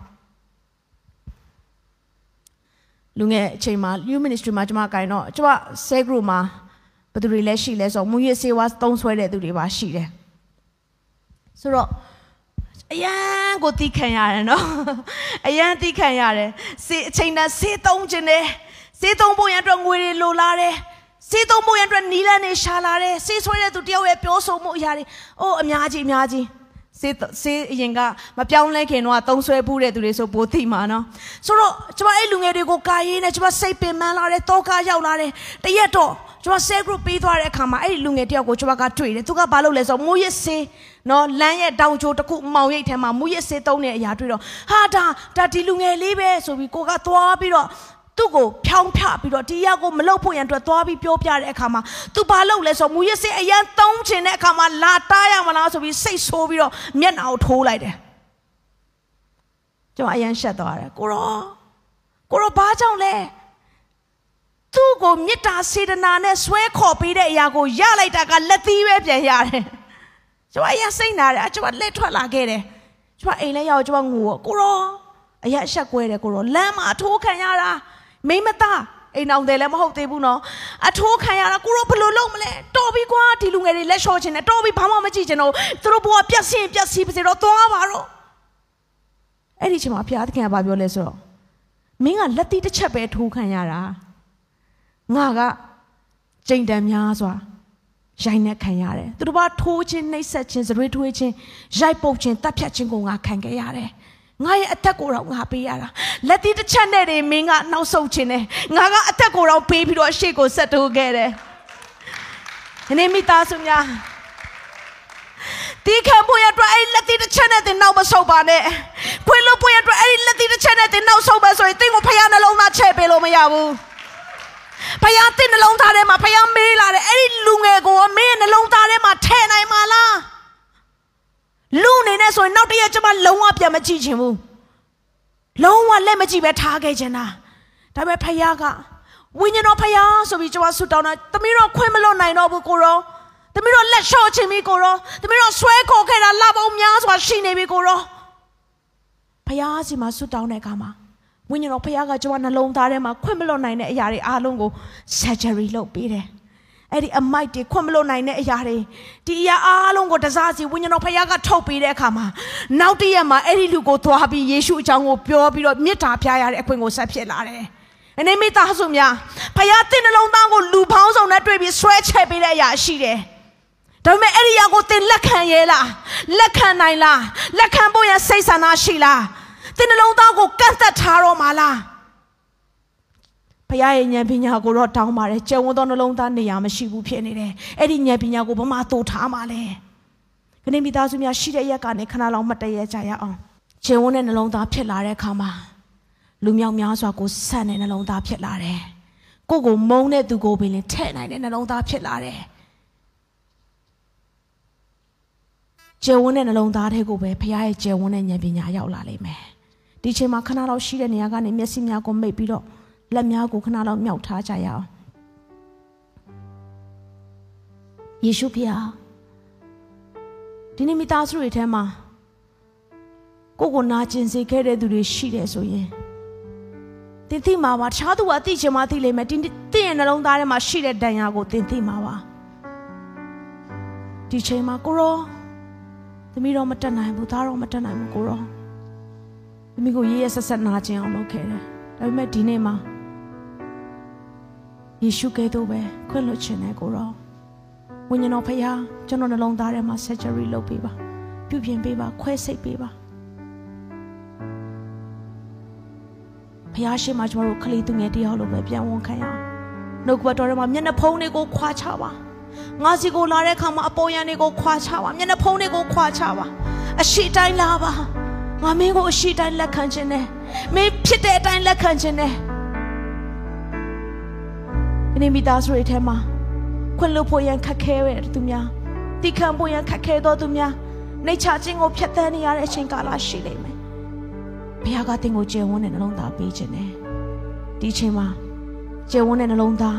လူငယ်အချိန်မှာ you ministry မှာကျွန်မဂိုင်းတော့ကျွန်မ cell group မှာဘယ်သူတွေလဲရှိလဲဆိုတော့မူရစေဝါသုံးဆွဲတဲ့သူတွေပါရှိတယ်ဆိုတော့ အရန်ကိုတီးခံရတယ်နော်အရန်တီးခံရတယ်စေအချိန်တန်းစေသုံးခြင်းတယ်စေသုံးဖို့ရန်အတွက်ငွေတွေလိုလာတယ်စေသုံးဖို့ရန်အတွက်နီးလန်းနေရှာလာတယ်စေဆွဲတဲ့သူတယောက်ရဲ့ပြောဆိုမှုအရာတွေအိုးအများကြီးအများကြီးစေစေအရင်ကမပြောင်းလဲခင်တော့သုံးဆွဲပူးတဲ့သူတွေဆိုပိုသိမှာနော်ဆိုတော့ကျွန်မအဲ့လူငယ်တွေကိုကာရေးနဲ့ကျွန်မစိတ်ပင်ပန်းလာတယ်တောကားရောက်လာတယ်တရက်တော့ကျွန်မ cell group ပေးသွားတဲ့အခါမှာအဲ့ဒီလူငယ်တယောက်ကိုကျွန်မကတွေ့တယ်သူကဘာလုပ်လဲဆိုတော့မူရစ်စေး နော်လမ်းရဲ့တောင်ချိုတစ်ခုမောင်ရိပ်ထဲမှာမူရစ်စေးသုံးတဲ့အရာတွေ့တော့ဟာဒါဒါဒီလူငယ်လေးပဲဆိုပြီးကိုကသွားပြီးတော့သူ့ကိုဖြောင်းဖြပြီးတော့ဒီရက်ကိုမလုပ်ဖို့ရန်အတွက်သွားပြီးပြောပြတဲ့အခါမှာ तू ဘာလုပ်လဲဆိုမူရစ်စေးအရန်သုံးချင်တဲ့အခါမှာလာတားရမလားဆိုပြီးစိတ်ဆိုးပြီးတော့မျက်နှာကိုထိုးလိုက်တယ်ကျွန်တော်အရန်ရှက်သွားတယ်ကိုရောကိုရောဘာကြောင့်လဲသူ့ကိုမေတ္တာစေတနာနဲ့ဆွဲခေါ်ပေးတဲ့အရာကိုရလိုက်တာကလက်သီးပဲပြန်ရတယ် ကျွန်မအရင်စိတ်နာတယ်ကျွန်မလက်ထွက်လာခဲ့တယ်ကျွန်မအိမ်လဲရောက်ကျွန်မငိုကိုရောအရင်အဆက်ကွဲတယ်ကိုရောလမ်းမှာအထိုးခံရတာမိမသားအိမ်အောင်တယ်လည်းမဟုတ်သေးဘူးနော်အထိုးခံရတာကိုရောဘယ်လိုလုပ်မလဲတော်ပြီကွာဒီလူငယ်တွေလက်လျှော့ချင်တယ်တော်ပြီဘာမှမကြည့်ချင်တော့သူတို့ဘဝပြက်စင်ပြက်စီးပါစေတော့သွားပါတော့အဲ့ဒီချိန်မှာဖျားသခင်ကပြောလဲဆိုတော့မင်းကလက်တီးတစ်ချက်ပဲထိုးခံရတာငါကကြိမ်တန်များစွာ ရိုက်နှက်ခံရတယ်သူတို့ဘာထိုးခြင်းနှိပ်စက်ခြင်းဇရွေးထွေးခြင်းရိုက်ပုတ်ခြင်းတပ်ဖြတ်ခြင်းကိုငါခံခဲ့ရတယ်ငါရဲ့အသက်ကိုတော့ငါပေးရတာလက်သီးတစ်ချက်နဲ့တည်းမင်းကနှောက်ဆုပ်ခြင်းနဲ့ငါကအသက်ကိုတော့ပေးပြီးတော့ရှေ့ကိုဆက်တိုးခဲ့တယ်ဒီနေ့မိသားစုများတီးခံဖို့ရအတွက်အဲ့လက်သီးတစ်ချက်နဲ့တင်နောက်မဆုပ်ပါနဲ့ခွေးလို့ဖို့ရအတွက်အဲ့လက်သီးတစ်ချက်နဲ့တင်နောက်ဆုပ်ပါဆိုရင်တင်းကိုဖျားနှလုံးသားချဲ့ပေးလို့မရဘူး ဖဖယားတင့်နှလုံးသားထဲမှာဖယားမေးလာတယ်အဲ့ဒီလူငယ်ကိုမင်းရဲ့နှလုံးသားထဲမှာထည့်နိုင်မှာလားလူအနေနဲ့ဆိုရင်နောက်တရက်ကျမလုံးဝပြန်မကြည့်ချင်ဘူးလုံးဝလက်မကြည့်ပဲထားခဲ့ချင်တာဒါပေမဲ့ဖယားကဝိညာဉ်တော်ဖယားဆိုပြီးကျမဆုတောင်းတာသမီးတို့ခွင့်မလွတ်နိုင်တော့ဘူးကိုရောသမီးတို့လက်လျှော့ချင်ပြီကိုရောသမီးတို့ဆွဲခေါ်ခဲ့တာလပေါင်းများစွာရှိနေပြီကိုရောဖယားစီမှာဆုတောင်းတဲ့အခါမှာ ဝိညာဉ်တော်ဖခင်ကကျွန်မနှလုံးသားထဲမှာခွင့်မလွတ်နိုင်တဲ့အရာတွေအားလုံးကို surgery လုပ်ပေးတယ်။အဲ့ဒီအမိုက်တွေခွင့်မလွတ်နိုင်တဲ့အရာတွေဒီအရာအားလုံးကိုတစားစီဝိညာဉ်တော်ဖခင်ကထုတ်ပေးတဲ့အခါမှာနောက်တည့်ရက်မှာအဲ့ဒီလူကိုသွားပြီးယေရှုအကြောင်းကိုပြောပြီးတော့မေတ္တာပြရတဲ့အခွင့်ကိုဆက်ဖြစ်လာတယ်။အနေမိသားစုများဖခင်တင်နှလုံးသားကိုလူပေါင်းစုံနဲ့တွေ့ပြီးဆွဲချက်ပေးတဲ့အရာရှိတယ်။ဒါပေမဲ့အဲ့ဒီအရာကိုသင်လက်ခံရဲလားလက်ခံနိုင်လားလက်ခံဖို့ရစိတ်ဆန္ဒရှိလား သင်နှလုံးသားကိုကန့်သက်ထားတော့မှာလားဖခင်ရဲ့ဉာဏ်ပညာကိုတော့တောင်းပါတယ်ကျုံသောနှလုံးသားနေရာမရှိဘူးဖြစ်နေတယ်အဲ့ဒီဉာဏ်ပညာကိုဘမတိုးထားမှာလဲခဏမိသားစုများရှိတဲ့ရက်ကနေခဏလောက်မတည့်ရကြရအောင်ကျုံတဲ့နှလုံးသားဖြစ်လာတဲ့အခါမှာလူမြောက်များစွာကိုဆန့်တဲ့နှလုံးသားဖြစ်လာတယ်ကိုကိုမုန်းတဲ့သူကိုပင်လည်းထဲ့နိုင်တဲ့နှလုံးသားဖြစ်လာတယ်ကျယ်ဝန်းတဲ့နှလုံးသားထဲကိုပဲဖခင်ရဲ့ကျယ်ဝန်းတဲ့ဉာဏ်ပညာရောက်လာလိမ့်မယ် ဒီချိန်မှာခဏလောက်ရှိတဲ့နေရာကနေမျက်စိများကိုမိတ်ပြီးတော့လက်များကိုခဏလောက်မြောက်ထားကြရအောင်ယေရှုဖခင်ဒီနေ့မိသားစုတွေထဲမှာကိုကိုနာကျင်စေခဲ့တဲ့သူတွေရှိတယ်ဆိုရင်တင်သိမှာပါတခြားသူကသိချင်မှသိလိမ့်မယ်တင်တင်ရဲ့နှလုံးသားထဲမှာရှိတဲ့ဒဏ်ရာကိုတင်သိမှာပါဒီချိန်မှာကိုရောသမီးတော့မတက်နိုင်ဘူးသားတော့မတက်နိုင်ဘူးကိုရောသ မီးကိုရေးရဆက်ဆက်နာကျင်အောင်လုပ်ခဲ့တယ်ဒါပေမဲ့ဒီနေ့မှာယေရှုကဲတော့ပဲခွင့်လွှတ်ခြင်းနဲ့ကိုရောဝိညာဉ်တော်ဖခင်ကျွန်တော်နှလုံးသားထဲမှာ surgery လုပ်ပေးပါပြုပြင်ပေးပါခွဲစိတ်ပေးပါဖခင်ရှိမှကျွန်တော်တို့ခလီသူငယ်တယောက်လိုပဲပြန်ဝန်ခံရအောင်နှုတ်ကပတ်တော်ထဲမှာမျက်နှာဖုံးတွေကိုခွာချပါငါစီကိုလာတဲ့အခါမှာအပေါ်ယံတွေကိုခွာချပါမျက်နှာဖုံးတွေကိုခွာချပါအရှိတိုင်းလာပါ ငါမင်းကိုအရှိတိုင်းလက်ခံခြင်းနဲ့မင်းဖြစ်တဲ့အတိုင်းလက်ခံခြင်းနဲ့ဒီနေ့မိသားစုတွေထဲမှာခွင့်လွှတ်ဖို့ရန်ခက်ခဲတဲ့သူများတိခံဖို့ရန်ခက်ခဲသောသူများနှိတ်ချခြင်းကိုဖျက်ဆီးနေရတဲ့အချိန်ကာလရှိလိမ့်မယ်ဘုရားကသင်ကိုကျေဝန်းတဲ့နှလုံးသားပေးခြင်းနဲ့ဒီအချိန်မှာကျေဝန်းတဲ့နှလုံးသား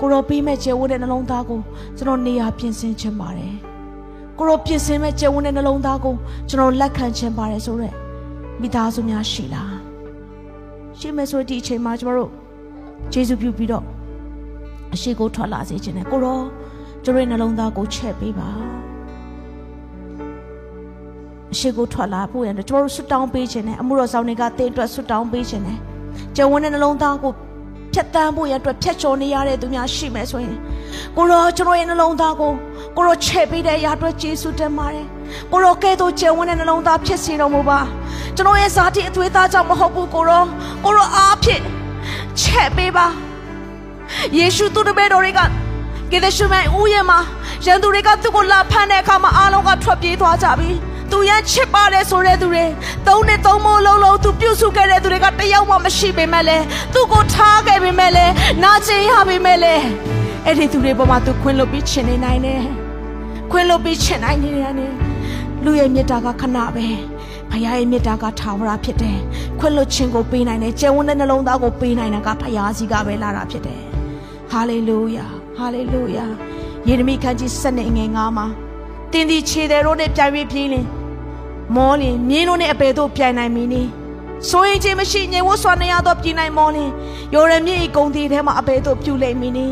ကိုရောပေးမဲ့ကျေဝန်းတဲ့နှလုံးသားကိုကျွန်တော်နေရာပြင်ဆင်ခြင်းပါတယ် ကိုရောပြင်ဆင်မဲ့ကျေဝန်းတဲ့နှလုံးသားကိုကျွန်တော်လက်ခံခြင်းပါတယ်ဆိုတော့မိသားစုများရှိလားရှိမယ်ဆိုဒီအချိန်မှာကျွန်တော်တို့ယေရှုပြုပြီးတော့အရှိကိုထွက်လာစေခြင်းနဲ့ကိုရောကျွန်တော်ရဲ့နှလုံးသားကိုချက်ပေးပါအရှိကိုထွက်လာဖို့ရတယ်ကျွန်တော်တို့ဆွတောင်းပေးခြင်းနဲ့အမှုတော်ဆောင်တွေကတင်းအတွက်ဆွတောင်းပေးခြင်းနဲ့ကျုံဝန်းတဲ့နှလုံးသားကိုဖြတ်တန်းဖို့ရအတွက်ဖြတ်ချော်နေရတဲ့သူများရှိမယ်ဆိုရင်ကိုရောကျွန်တော်ရဲ့နှလုံးသားကို ကိုရောချက်ပေးတဲ့အရာအတွက်ကျေးဇူးတင်ပါတယ်ကိုရောကဲသို့ကျုံဝန်းတဲ့နှလုံးသားဖြစ်စေတော်မူပါကျွန်တော်ရဲ့ဇာတိအသွေးသားကြောင့်မဟုတ်ဘူးကိုရောကိုရောအားဖြင့်ချက်ပေးပါယေရှုသူ့တပည့်တော်တွေကကေဒရှုမိုင်ဦးရဲ့မှာရန်သူတွေကသူ့ကိုလာဖမ်းတဲ့အခါမှာအားလုံးကထွက်ပြေးသွားကြပြီသူရန်ချစ်ပါတယ်ဆိုတဲ့သူတွေသုံးနဲ့သုံးမိုးလုံးလုံးသူပြုစုခဲ့တဲ့သူတွေကတယောက်မှမရှိပေမဲ့လေသူ့ကိုထားခဲ့ပေမဲ့လေနာကျင်ရပေမဲ့လေအဲ့ဒီသူတွေပေါ်မှာသူခွင့်လွတ်ပြီးချင်နေနိုင်တယ် ခွင့်လွတ်ပြီးချင်နိုင်နေတယ်လူရဲ့မေတ္တာကခဏပဲဖခင်ရဲ့မေတ္တာကထာဝရဖြစ်တယ်ခွင့်လွတ်ခြင်းကိုပေးနိုင်တယ်ကျယ်ဝန်းတဲ့နှလုံးသားကိုပေးနိုင်တာကဖခင်စီကပဲလာတာဖြစ်တယ်ဟာလေလုယာဟာလေလုယာယေရမိခန်းကြီး7နဲ့ငယ်9မှာတင်းဒီခြေတယ်တို့နဲ့ပြိုင်ပြီးပြေးလင်မောလင်မြင်းတို့နဲ့အပေတို့ပြိုင်နိုင်မီနီဆိုရင်ချင်းမရှိငြိမ်ဝတ်စွာနေရတော့ပြည်နိုင်မောလင်ယောရမြင့်ဤဂုံတီထဲမှာအပေတို့ပြူလိမ့်မီနီ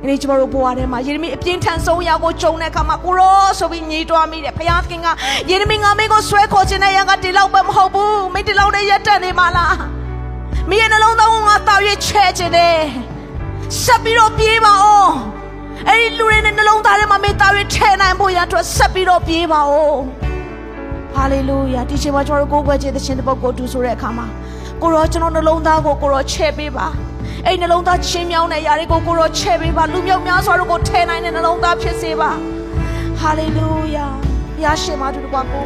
ဒီနေ့ကျွန်တော်တို့ဘဝထဲမှာယေရမိအပြင်းထန်ဆုံးရာကိုကြုံတဲ့အခါမှာကိုရောဆိုပြီးညီးတွားမိတယ်ဖခင်ခင်ကယေရမိငါမင်းကိုဆွဲခေါ်ခြင်းနဲ့ရန်ကဒီလောက်ပဲမဟုတ်ဘူးမင်းဒီလောက်နဲ့ရက်တက်နေမှာလားမင်းရဲ့နှလုံးသားကိုငါတောက်ရွေ့ချဲခြင်းနဲ့ဆက်ပြီးတော့ပြေးပါဦးအဲ့ဒီလူတွေနဲ့နှလုံးသားထဲမှာမေတ္တာတွေထဲနိုင်ဖို့ရအတွက်ဆက်ပြီးတော့ပြေးပါဦးဟာလေလုယာဒီချိန်မှာကျွန်တော်တို့ကိုယ်ွယ်ခြင်းသရှင်တပုတ်ကိုတူဆိုတဲ့အခါမှာကိုရောကျွန်တော်နှလုံးသားကိုကိုရောချဲ့ပေးပါ အဲ့နှလုံးသားချင်းမြောင်းတဲ့ຢာတွေကိုကိုရောချဲ့ပေးပါလူမျိုးများစွာတို့ကိုထဲနိုင်တဲ့နှလုံးသားဖြစ်စေပါဟာလေလုယာဘုရားရှင်မတူတကွာကို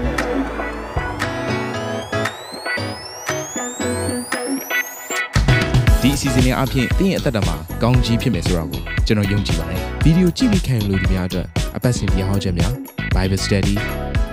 ဒီအစီစဉ်လေးအပြင်တင်းရဲ့အသက်တာမှာကောင်းကြီးဖြစ်မယ်ဆိုတာကိုကျွန်တော်ယုံကြည်ပါတယ်ဗီဒီယိုကြည့်ပြီးခံယူလို့ဒီများအတွက်အပတ်စဉ်တရားဟောခြင်းများ Bible Study